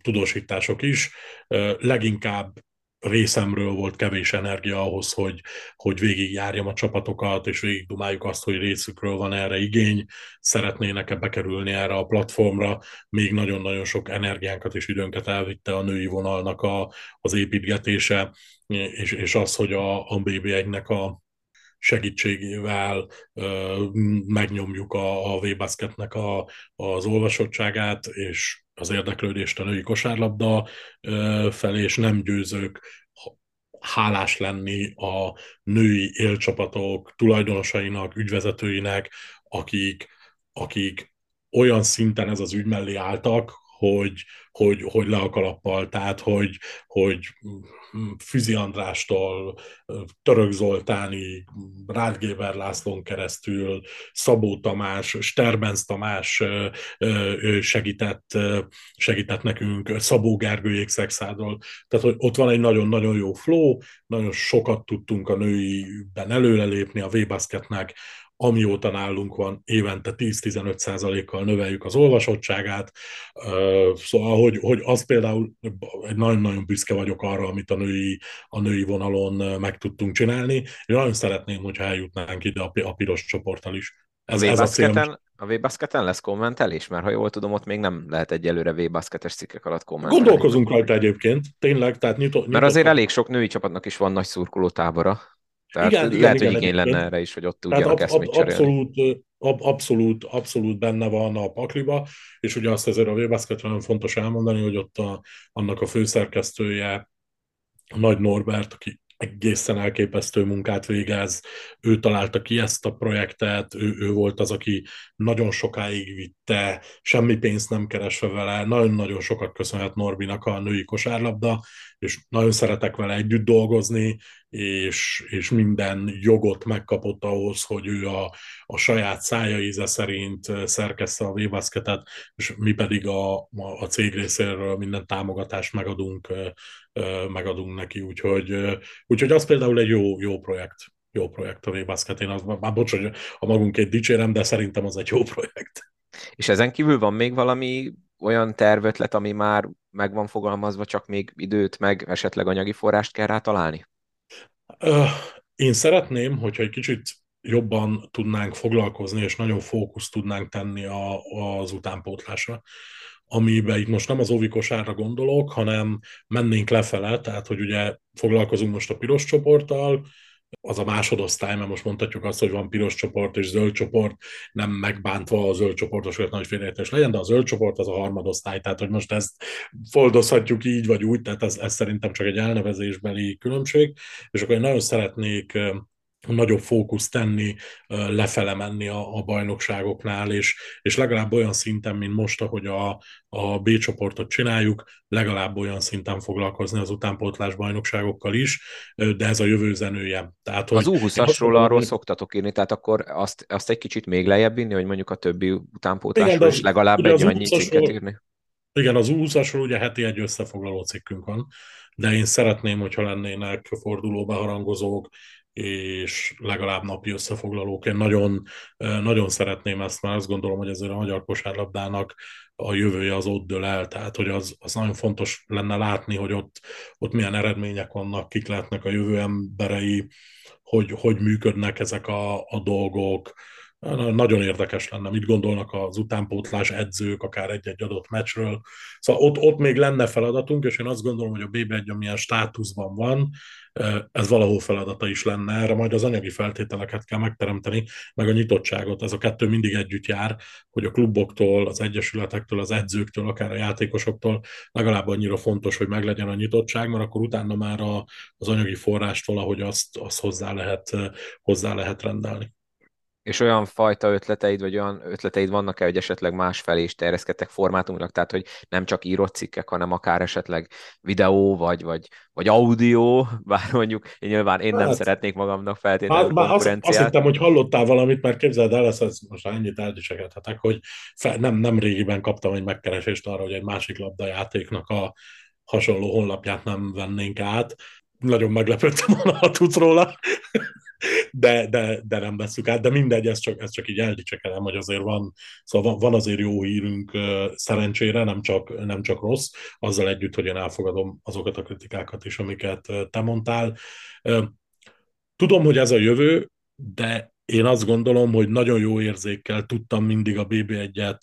tudósítások is. Leginkább részemről volt kevés energia ahhoz, hogy, hogy végigjárjam a csapatokat, és végigdumáljuk azt, hogy részükről van erre igény, szeretnének-e bekerülni erre a platformra, még nagyon-nagyon sok energiánkat és időnket elvitte a női vonalnak a, az építgetése, és, és az, hogy a, a BB1-nek a, segítségével ö, megnyomjuk a, a V-basketnek a, az olvasottságát, és az érdeklődést a női kosárlabda felé, és nem győzők hálás lenni a női élcsapatok tulajdonosainak, ügyvezetőinek, akik, akik olyan szinten ez az ügy mellé álltak, hogy, hogy, hogy le a kalappal, tehát hogy, hogy Füzi Andrástól, Török Zoltáni, Rádgéber Lászlón keresztül, Szabó Tamás, Sterbenz Tamás segített, segített nekünk, Szabó Gergő Szexádról. Tehát, hogy ott van egy nagyon-nagyon jó flow, nagyon sokat tudtunk a nőiben előrelépni a V-basketnek, amióta nálunk van, évente 10-15 százalékkal növeljük az olvasottságát, szóval, hogy, hogy az például nagyon-nagyon büszke vagyok arra, amit a női, a női vonalon meg tudtunk csinálni. Én nagyon szeretném, hogyha eljutnánk ide a, a piros csoporttal is. Ez, a V-basketen, a V-basketen lesz kommentelés? Mert ha jól tudom, ott még nem lehet egyelőre V-basketes cikkek alatt kommentelni. Gondolkozunk rajta egyébként, tényleg. Tehát nyitó, nyitó, Mert azért elég sok női csapatnak is van nagy szurkoló tábora. Tehát igen, lehet, igen, hogy igény igen, lenne erre is, hogy ott tudjanak ab, ab, abszolút, ab, abszolút, abszolút benne van a pakliba, és ugye azt azért a v nagyon fontos elmondani, hogy ott a, annak a főszerkesztője, a Nagy Norbert, aki egészen elképesztő munkát végez. Ő találta ki ezt a projektet, ő, ő volt az, aki nagyon sokáig vitte, semmi pénzt nem keresve vele, nagyon-nagyon sokat köszönhet Norbinak a női kosárlabda, és nagyon szeretek vele együtt dolgozni, és, és minden jogot megkapott ahhoz, hogy ő a, a saját szája íze szerint szerkeszte a v és mi pedig a, a cég részéről minden támogatást megadunk, megadunk neki, úgyhogy, úgyhogy az például egy jó, jó projekt jó projekt a V-Basket. Én az, már bocs, hogy a magunkét dicsérem, de szerintem az egy jó projekt. És ezen kívül van még valami olyan tervötlet, ami már meg van fogalmazva, csak még időt, meg esetleg anyagi forrást kell rá találni? Én szeretném, hogyha egy kicsit jobban tudnánk foglalkozni, és nagyon fókusz tudnánk tenni a, az utánpótlásra amiben itt most nem az óvikosárra gondolok, hanem mennénk lefele, tehát hogy ugye foglalkozunk most a piros csoporttal, az a másodosztály, mert most mondhatjuk azt, hogy van piros csoport és zöld csoport, nem megbántva a zöld csoportos, nagy félreértés legyen, de a zöld csoport az a harmadosztály, tehát hogy most ezt foldozhatjuk így vagy úgy, tehát ez, ez szerintem csak egy elnevezésbeli különbség, és akkor én nagyon szeretnék nagyobb fókusz tenni, lefele menni a, a bajnokságoknál, és, és legalább olyan szinten, mint most, ahogy a, a B csoportot csináljuk, legalább olyan szinten foglalkozni az utánpótlás bajnokságokkal is, de ez a jövő zenője. Tehát, hogy az U20-asról arról hogy... szoktatok írni, tehát akkor azt, azt egy kicsit még lejjebb vinni, hogy mondjuk a többi utánpótlásról is legalább egy annyi cikket írni? Igen, az U20-asról ugye heti egy összefoglaló cikkünk van, de én szeretném, hogyha lennének fordulóba harangozók, és legalább napi összefoglalók. Én nagyon, nagyon szeretném ezt, mert azt gondolom, hogy ezért a magyar kosárlabdának a jövője az ott dől el, tehát hogy az, az nagyon fontos lenne látni, hogy ott, ott milyen eredmények vannak, kik lehetnek a jövő emberei, hogy, hogy működnek ezek a, a dolgok, nagyon érdekes lenne, mit gondolnak az utánpótlás edzők, akár egy-egy adott meccsről. Szóval ott, ott még lenne feladatunk, és én azt gondolom, hogy a BB1 amilyen státuszban van, ez valahol feladata is lenne. Erre majd az anyagi feltételeket kell megteremteni, meg a nyitottságot. Ez a kettő mindig együtt jár, hogy a kluboktól, az egyesületektől, az edzőktől, akár a játékosoktól legalább annyira fontos, hogy meglegyen a nyitottság, mert akkor utána már az anyagi forrást valahogy azt, azt hozzá, lehet, hozzá lehet rendelni és olyan fajta ötleteid, vagy olyan ötleteid vannak-e, hogy esetleg más felé is terjeszkedtek formátumnak, tehát hogy nem csak írott cikkek, hanem akár esetleg videó, vagy, vagy, vagy audio, bár mondjuk én nyilván én nem hát, szeretnék magamnak feltétlenül hát, konkurenciát. Azt, azt hittem, hogy hallottál valamit, mert képzeld el, ezt, ezt most ennyit eldicsekedhetek, hogy fel, nem, nem régiben kaptam egy megkeresést arra, hogy egy másik labdajátéknak a hasonló honlapját nem vennénk át. Nagyon meglepődtem volna, ha tudsz róla de, de, de nem veszük át, de mindegy, ez csak, ez csak így eldicsekedem, hogy azért van, szóval van azért jó hírünk szerencsére, nem csak, nem csak rossz, azzal együtt, hogy én elfogadom azokat a kritikákat is, amiket te mondtál. Tudom, hogy ez a jövő, de én azt gondolom, hogy nagyon jó érzékkel tudtam mindig a BB1-et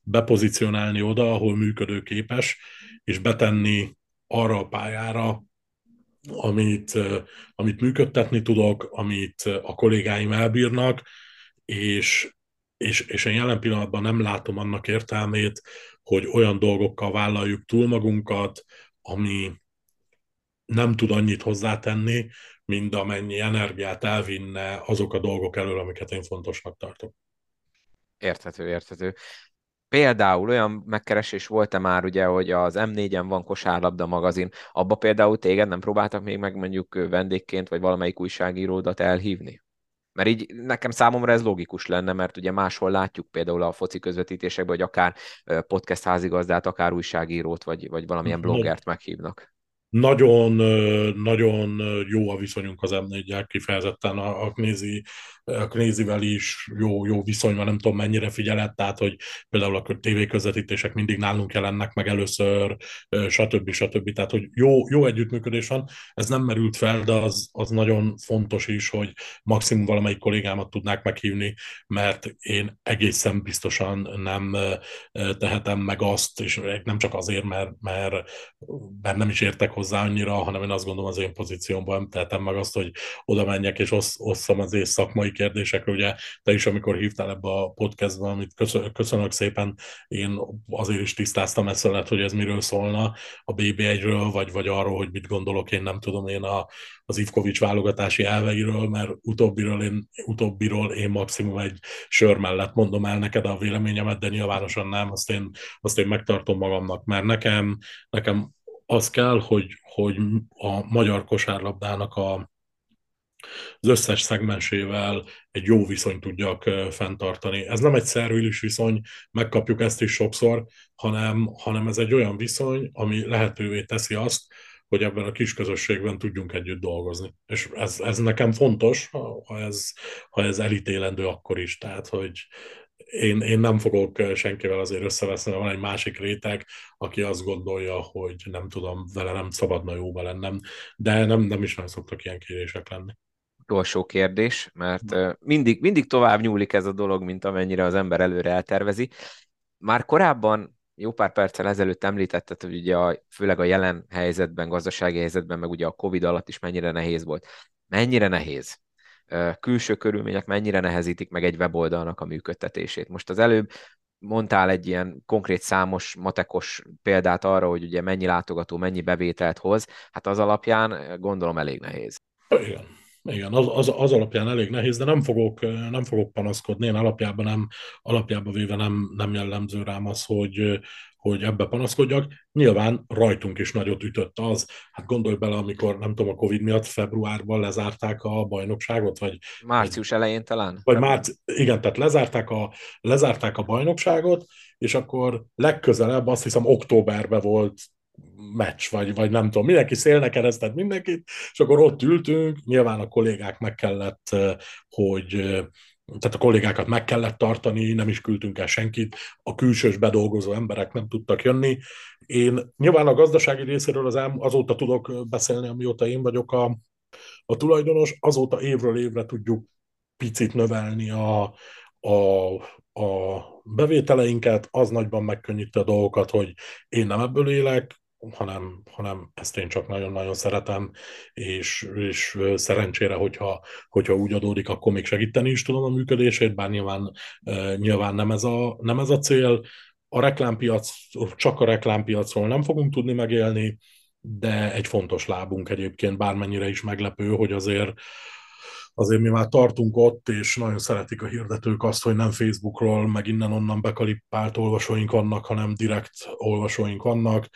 bepozícionálni oda, ahol működőképes, és betenni arra a pályára, amit, amit működtetni tudok, amit a kollégáim elbírnak, és, és, és én jelen pillanatban nem látom annak értelmét, hogy olyan dolgokkal vállaljuk túl magunkat, ami nem tud annyit hozzátenni, mint amennyi energiát elvinne azok a dolgok elől, amiket én fontosnak tartok. Érthető, érthető. Például olyan megkeresés volt-e már, ugye, hogy az M4-en van kosárlabda magazin, abba például téged nem próbáltak még meg mondjuk vendégként, vagy valamelyik újságíródat elhívni? Mert így nekem számomra ez logikus lenne, mert ugye máshol látjuk például a foci közvetítésekben, hogy akár podcast házigazdát, akár újságírót, vagy, vagy valamilyen bloggert meghívnak nagyon, nagyon jó a viszonyunk az M4-jel, kifejezetten a, a Knézi a Knézivel is jó, jó viszony van, nem tudom mennyire figyelett, tehát hogy például a tévéközvetítések mindig nálunk jelennek meg először, stb. stb. Tehát, hogy jó, jó együttműködés van, ez nem merült fel, de az, az nagyon fontos is, hogy maximum valamelyik kollégámat tudnák meghívni, mert én egészen biztosan nem tehetem meg azt, és nem csak azért, mert, mert, mert nem is értek hozzá annyira, hanem én azt gondolom az én pozíciómban nem tehetem meg azt, hogy oda menjek és osszam az én szakmai kérdésekre, ugye te is, amikor hívtál ebbe a podcastba, amit köszönök szépen, én azért is tisztáztam ezt lett, hogy ez miről szólna, a BB1-ről, vagy, vagy arról, hogy mit gondolok, én nem tudom, én a, az Ivkovics válogatási elveiről, mert utóbbiról én, utóbbiról én maximum egy sör mellett mondom el neked a véleményemet, de nyilvánosan nem, azt én, azt én megtartom magamnak, mert nekem, nekem az kell, hogy, hogy a magyar kosárlabdának a, az összes szegmensével egy jó viszonyt tudjak fenntartani. Ez nem egy szervilis viszony, megkapjuk ezt is sokszor, hanem, hanem ez egy olyan viszony, ami lehetővé teszi azt, hogy ebben a kis közösségben tudjunk együtt dolgozni. És ez, ez nekem fontos, ha ez, ha ez elítélendő akkor is. Tehát, hogy én, én nem fogok senkivel azért összeveszni, van egy másik réteg, aki azt gondolja, hogy nem tudom, vele nem szabadna jóba lennem, de nem, nem is nagyon szoktak ilyen kérések lenni utolsó kérdés, mert mindig, mindig tovább nyúlik ez a dolog, mint amennyire az ember előre eltervezi. Már korábban, jó pár perccel ezelőtt említetted, hogy ugye a, főleg a jelen helyzetben, gazdasági helyzetben, meg ugye a Covid alatt is mennyire nehéz volt. Mennyire nehéz? Külső körülmények mennyire nehezítik meg egy weboldalnak a működtetését? Most az előbb mondtál egy ilyen konkrét számos, matekos példát arra, hogy ugye mennyi látogató, mennyi bevételt hoz, hát az alapján gondolom elég nehéz. Igen. Igen, az, az, az alapján elég nehéz, de nem fogok, nem fogok panaszkodni. Én alapjában, nem, alapjában véve nem, nem jellemző rám az, hogy, hogy ebbe panaszkodjak. Nyilván rajtunk is nagyot ütött az. Hát gondolj bele, amikor nem tudom, a Covid miatt februárban lezárták a bajnokságot, vagy... Március elején talán? Vagy márci, igen, tehát lezárták a, lezárták a bajnokságot, és akkor legközelebb azt hiszem októberben volt meccs, vagy, vagy nem tudom, mindenki szélne keresztett mindenkit, és akkor ott ültünk, nyilván a kollégák meg kellett, hogy tehát a kollégákat meg kellett tartani, nem is küldtünk el senkit, a külsős bedolgozó emberek nem tudtak jönni. Én nyilván a gazdasági részéről az ám, azóta tudok beszélni, amióta én vagyok a, a tulajdonos, azóta évről évre tudjuk picit növelni a, a, a bevételeinket, az nagyban megkönnyíti a dolgokat, hogy én nem ebből élek, hanem, hanem ezt én csak nagyon-nagyon szeretem, és, és szerencsére, hogyha, hogyha úgy adódik, akkor még segíteni is tudom a működését, bár nyilván, nyilván nem, ez a, nem ez a cél. A reklámpiac, csak a reklámpiacról nem fogunk tudni megélni, de egy fontos lábunk egyébként, bármennyire is meglepő, hogy azért azért mi már tartunk ott, és nagyon szeretik a hirdetők azt, hogy nem Facebookról, meg innen-onnan bekalipált olvasóink vannak, hanem direkt olvasóink vannak.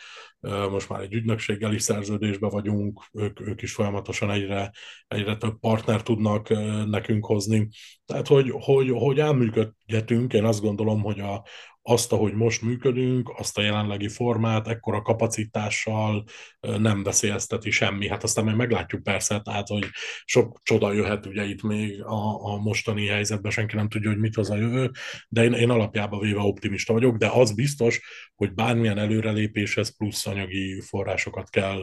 Most már egy ügynökséggel is szerződésbe vagyunk, ők, ők is folyamatosan egyre, egyre több partner tudnak nekünk hozni. Tehát, hogy, hogy, hogy elműködgetünk, én azt gondolom, hogy a, azt, ahogy most működünk, azt a jelenlegi formát, ekkora kapacitással nem veszélyezteti semmi. Hát aztán majd meglátjuk persze, tehát, hogy sok csoda jöhet ugye itt még a, a mostani helyzetben, senki nem tudja, hogy mit az a jövő, de én, én alapjában véve optimista vagyok, de az biztos, hogy bármilyen előrelépéshez plusz anyagi forrásokat kell,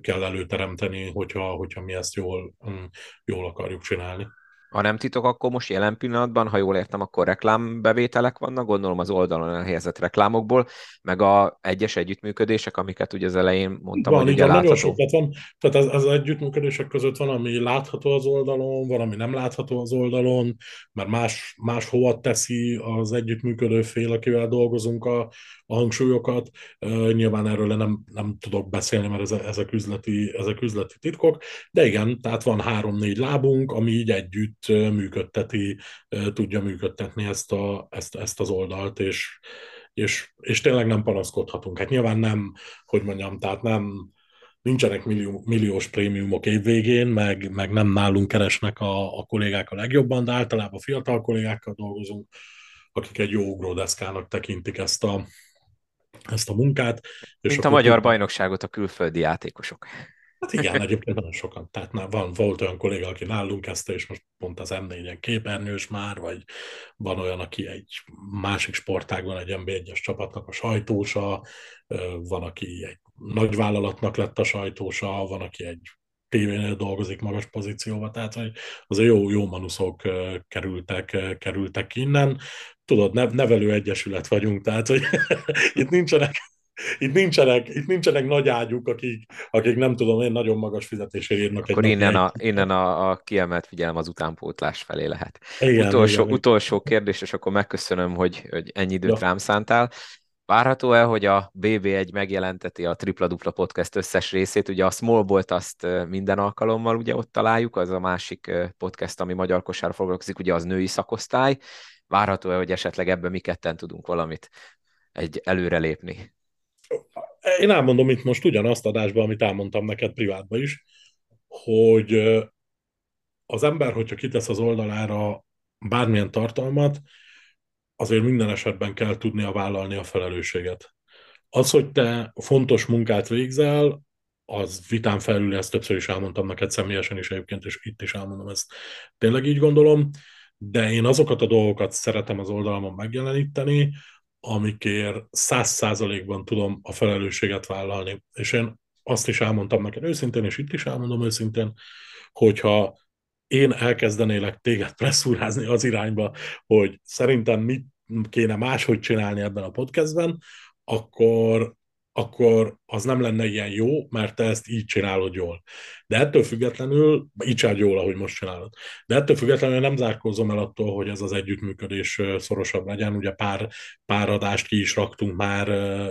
kell előteremteni, hogyha, hogyha mi ezt jól, mm, jól akarjuk csinálni. Ha nem titok, akkor most jelen pillanatban, ha jól értem, akkor reklámbevételek vannak, gondolom az oldalon elhelyezett reklámokból, meg a egyes együttműködések, amiket ugye az elején mondtam, van, hogy ugye látható. Nagyon sokat van, tehát az, az együttműködések között van, ami látható az oldalon, van, ami nem látható az oldalon, mert más, más hova teszi az együttműködő fél, akivel dolgozunk a, a hangsúlyokat. Uh, nyilván erről nem, nem tudok beszélni, mert ezek üzleti, ezek üzleti titkok, de igen, tehát van három-négy lábunk, ami így együtt működteti, tudja működtetni ezt, a, ezt, ezt az oldalt, és, és, és tényleg nem panaszkodhatunk. Hát nyilván nem, hogy mondjam, tehát nem, nincsenek millió, milliós prémiumok évvégén, meg, meg nem nálunk keresnek a, a kollégák a legjobban, de általában fiatal kollégákkal dolgozunk, akik egy jó ugródeszkának tekintik ezt a, ezt a munkát. És Mint a magyar bajnokságot a külföldi játékosok. Hát igen, egyébként nagyon sokan. Tehát van, volt olyan kolléga, aki nálunk kezdte, és most pont az M4-en képernyős már, vagy van olyan, aki egy másik sportágban egy NB1-es csapatnak a sajtósa, van, aki egy nagy vállalatnak lett a sajtósa, van, aki egy tévénél dolgozik magas pozícióban, tehát hogy az jó, jó manuszok kerültek, kerültek innen. Tudod, nevelő egyesület vagyunk, tehát hogy itt nincsenek, itt nincsenek, itt nincsenek nagy ágyuk, akik, akik nem tudom, én nagyon magas fizetésért írnak Akkor egy innen, a, innen a, a kiemelt figyelem az utánpótlás felé lehet. Igen, utolsó, igen, utolsó kérdés, és akkor megköszönöm, hogy, hogy ennyi időt ja. rám szántál. Várható-e, hogy a BB1 megjelenteti a Tripla Dupla Podcast összes részét? Ugye a Small Bolt azt minden alkalommal ugye ott találjuk, az a másik podcast, ami magyar kosárra foglalkozik, ugye az női szakosztály. Várható-e, hogy esetleg ebben mi ketten tudunk valamit egy előrelépni? Én elmondom itt most ugyanazt adásban, amit elmondtam neked privátban is, hogy az ember, hogyha kitesz az oldalára bármilyen tartalmat, azért minden esetben kell tudnia vállalni a felelősséget. Az, hogy te fontos munkát végzel, az vitán felül, ezt többször is elmondtam neked személyesen is egyébként, és itt is elmondom ezt. Tényleg így gondolom, de én azokat a dolgokat szeretem az oldalamon megjeleníteni, amikért száz százalékban tudom a felelősséget vállalni. És én azt is elmondtam neked őszintén, és itt is elmondom őszintén, hogyha én elkezdenélek téged presszúrázni az irányba, hogy szerintem mit kéne máshogy csinálni ebben a podcastben, akkor akkor az nem lenne ilyen jó, mert te ezt így csinálod jól. De ettől függetlenül, így csinálod jól, ahogy most csinálod. De ettől függetlenül nem zárkózom el attól, hogy ez az együttműködés szorosabb legyen. Ugye pár, pár adást ki is raktunk már,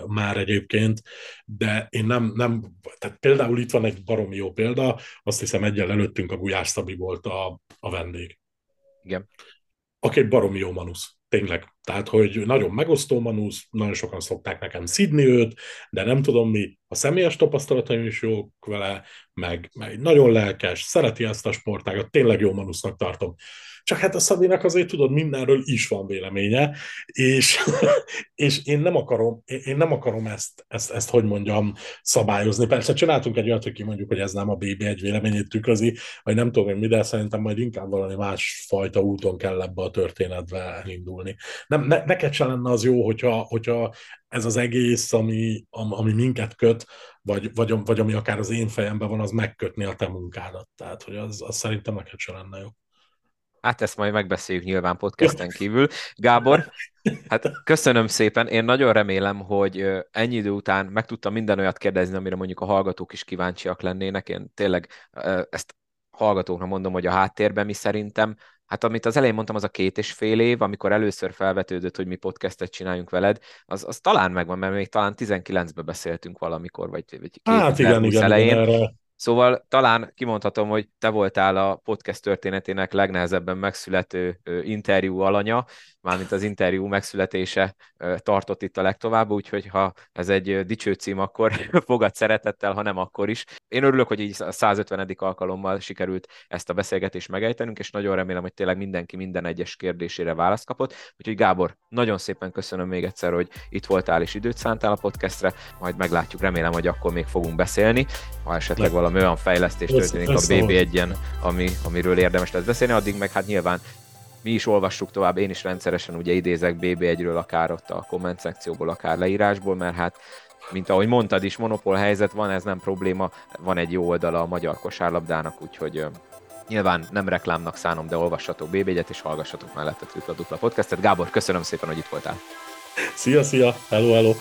már egyébként, de én nem, nem, tehát például itt van egy baromi jó példa, azt hiszem egyen előttünk a Gulyás Szabi volt a, a vendég. Igen. Aki egy baromi jó manusz tényleg. Tehát, hogy nagyon megosztó manusz, nagyon sokan szokták nekem szidni őt, de nem tudom mi, a személyes tapasztalataim is jók vele, meg, meg nagyon lelkes, szereti ezt a sportágat, tényleg jó manusznak tartom. Csak hát a Szabinak azért tudod, mindenről is van véleménye, és, és én nem akarom, én nem akarom ezt, ezt, ezt, hogy mondjam, szabályozni. Persze csináltunk egy olyat, hogy kimondjuk, hogy ez nem a BB1 véleményét tükrözi, vagy nem tudom én mi, de szerintem majd inkább valami más fajta úton kell ebbe a történetbe elindulni. Nem, ne, neked sem lenne az jó, hogyha, hogyha ez az egész, ami, ami minket köt, vagy, vagy, vagy ami akár az én fejemben van, az megkötni a te munkádat. Tehát, hogy az, az szerintem neked sem lenne jó. Hát ezt majd megbeszéljük nyilván podcasten kívül. Gábor, hát köszönöm szépen. Én nagyon remélem, hogy ennyi idő után meg tudtam minden olyat kérdezni, amire mondjuk a hallgatók is kíváncsiak lennének. Én tényleg ezt hallgatóknak mondom, hogy a háttérben mi szerintem Hát amit az elején mondtam, az a két és fél év, amikor először felvetődött, hogy mi podcastet csináljunk veled, az, az talán megvan, mert még talán 19-ben beszéltünk valamikor, vagy, vagy hát igen, igen, elején. Igen, erre Szóval talán kimondhatom, hogy te voltál a podcast történetének legnehezebben megszülető interjú alanya, mármint az interjú megszületése tartott itt a legtovább, úgyhogy ha ez egy dicső cím, akkor fogad szeretettel, ha nem, akkor is. Én örülök, hogy így a 150. alkalommal sikerült ezt a beszélgetést megejtenünk, és nagyon remélem, hogy tényleg mindenki minden egyes kérdésére választ kapott. Úgyhogy Gábor, nagyon szépen köszönöm még egyszer, hogy itt voltál és időt szántál a podcastre, majd meglátjuk, remélem, hogy akkor még fogunk beszélni, ha esetleg valami olyan fejlesztés történik a BB1-en, ami, amiről érdemes lesz beszélni, addig meg hát nyilván mi is olvassuk tovább, én is rendszeresen ugye idézek BB1-ről, akár ott a komment szekcióból, akár leírásból, mert hát mint ahogy mondtad is, monopól helyzet van, ez nem probléma, van egy jó oldala a magyar kosárlabdának, úgyhogy nyilván nem reklámnak szánom, de olvassatok BB1-et és hallgassatok mellett a Tripla Dupla podcastet. Gábor, köszönöm szépen, hogy itt voltál. Szia, szia, hello, hello.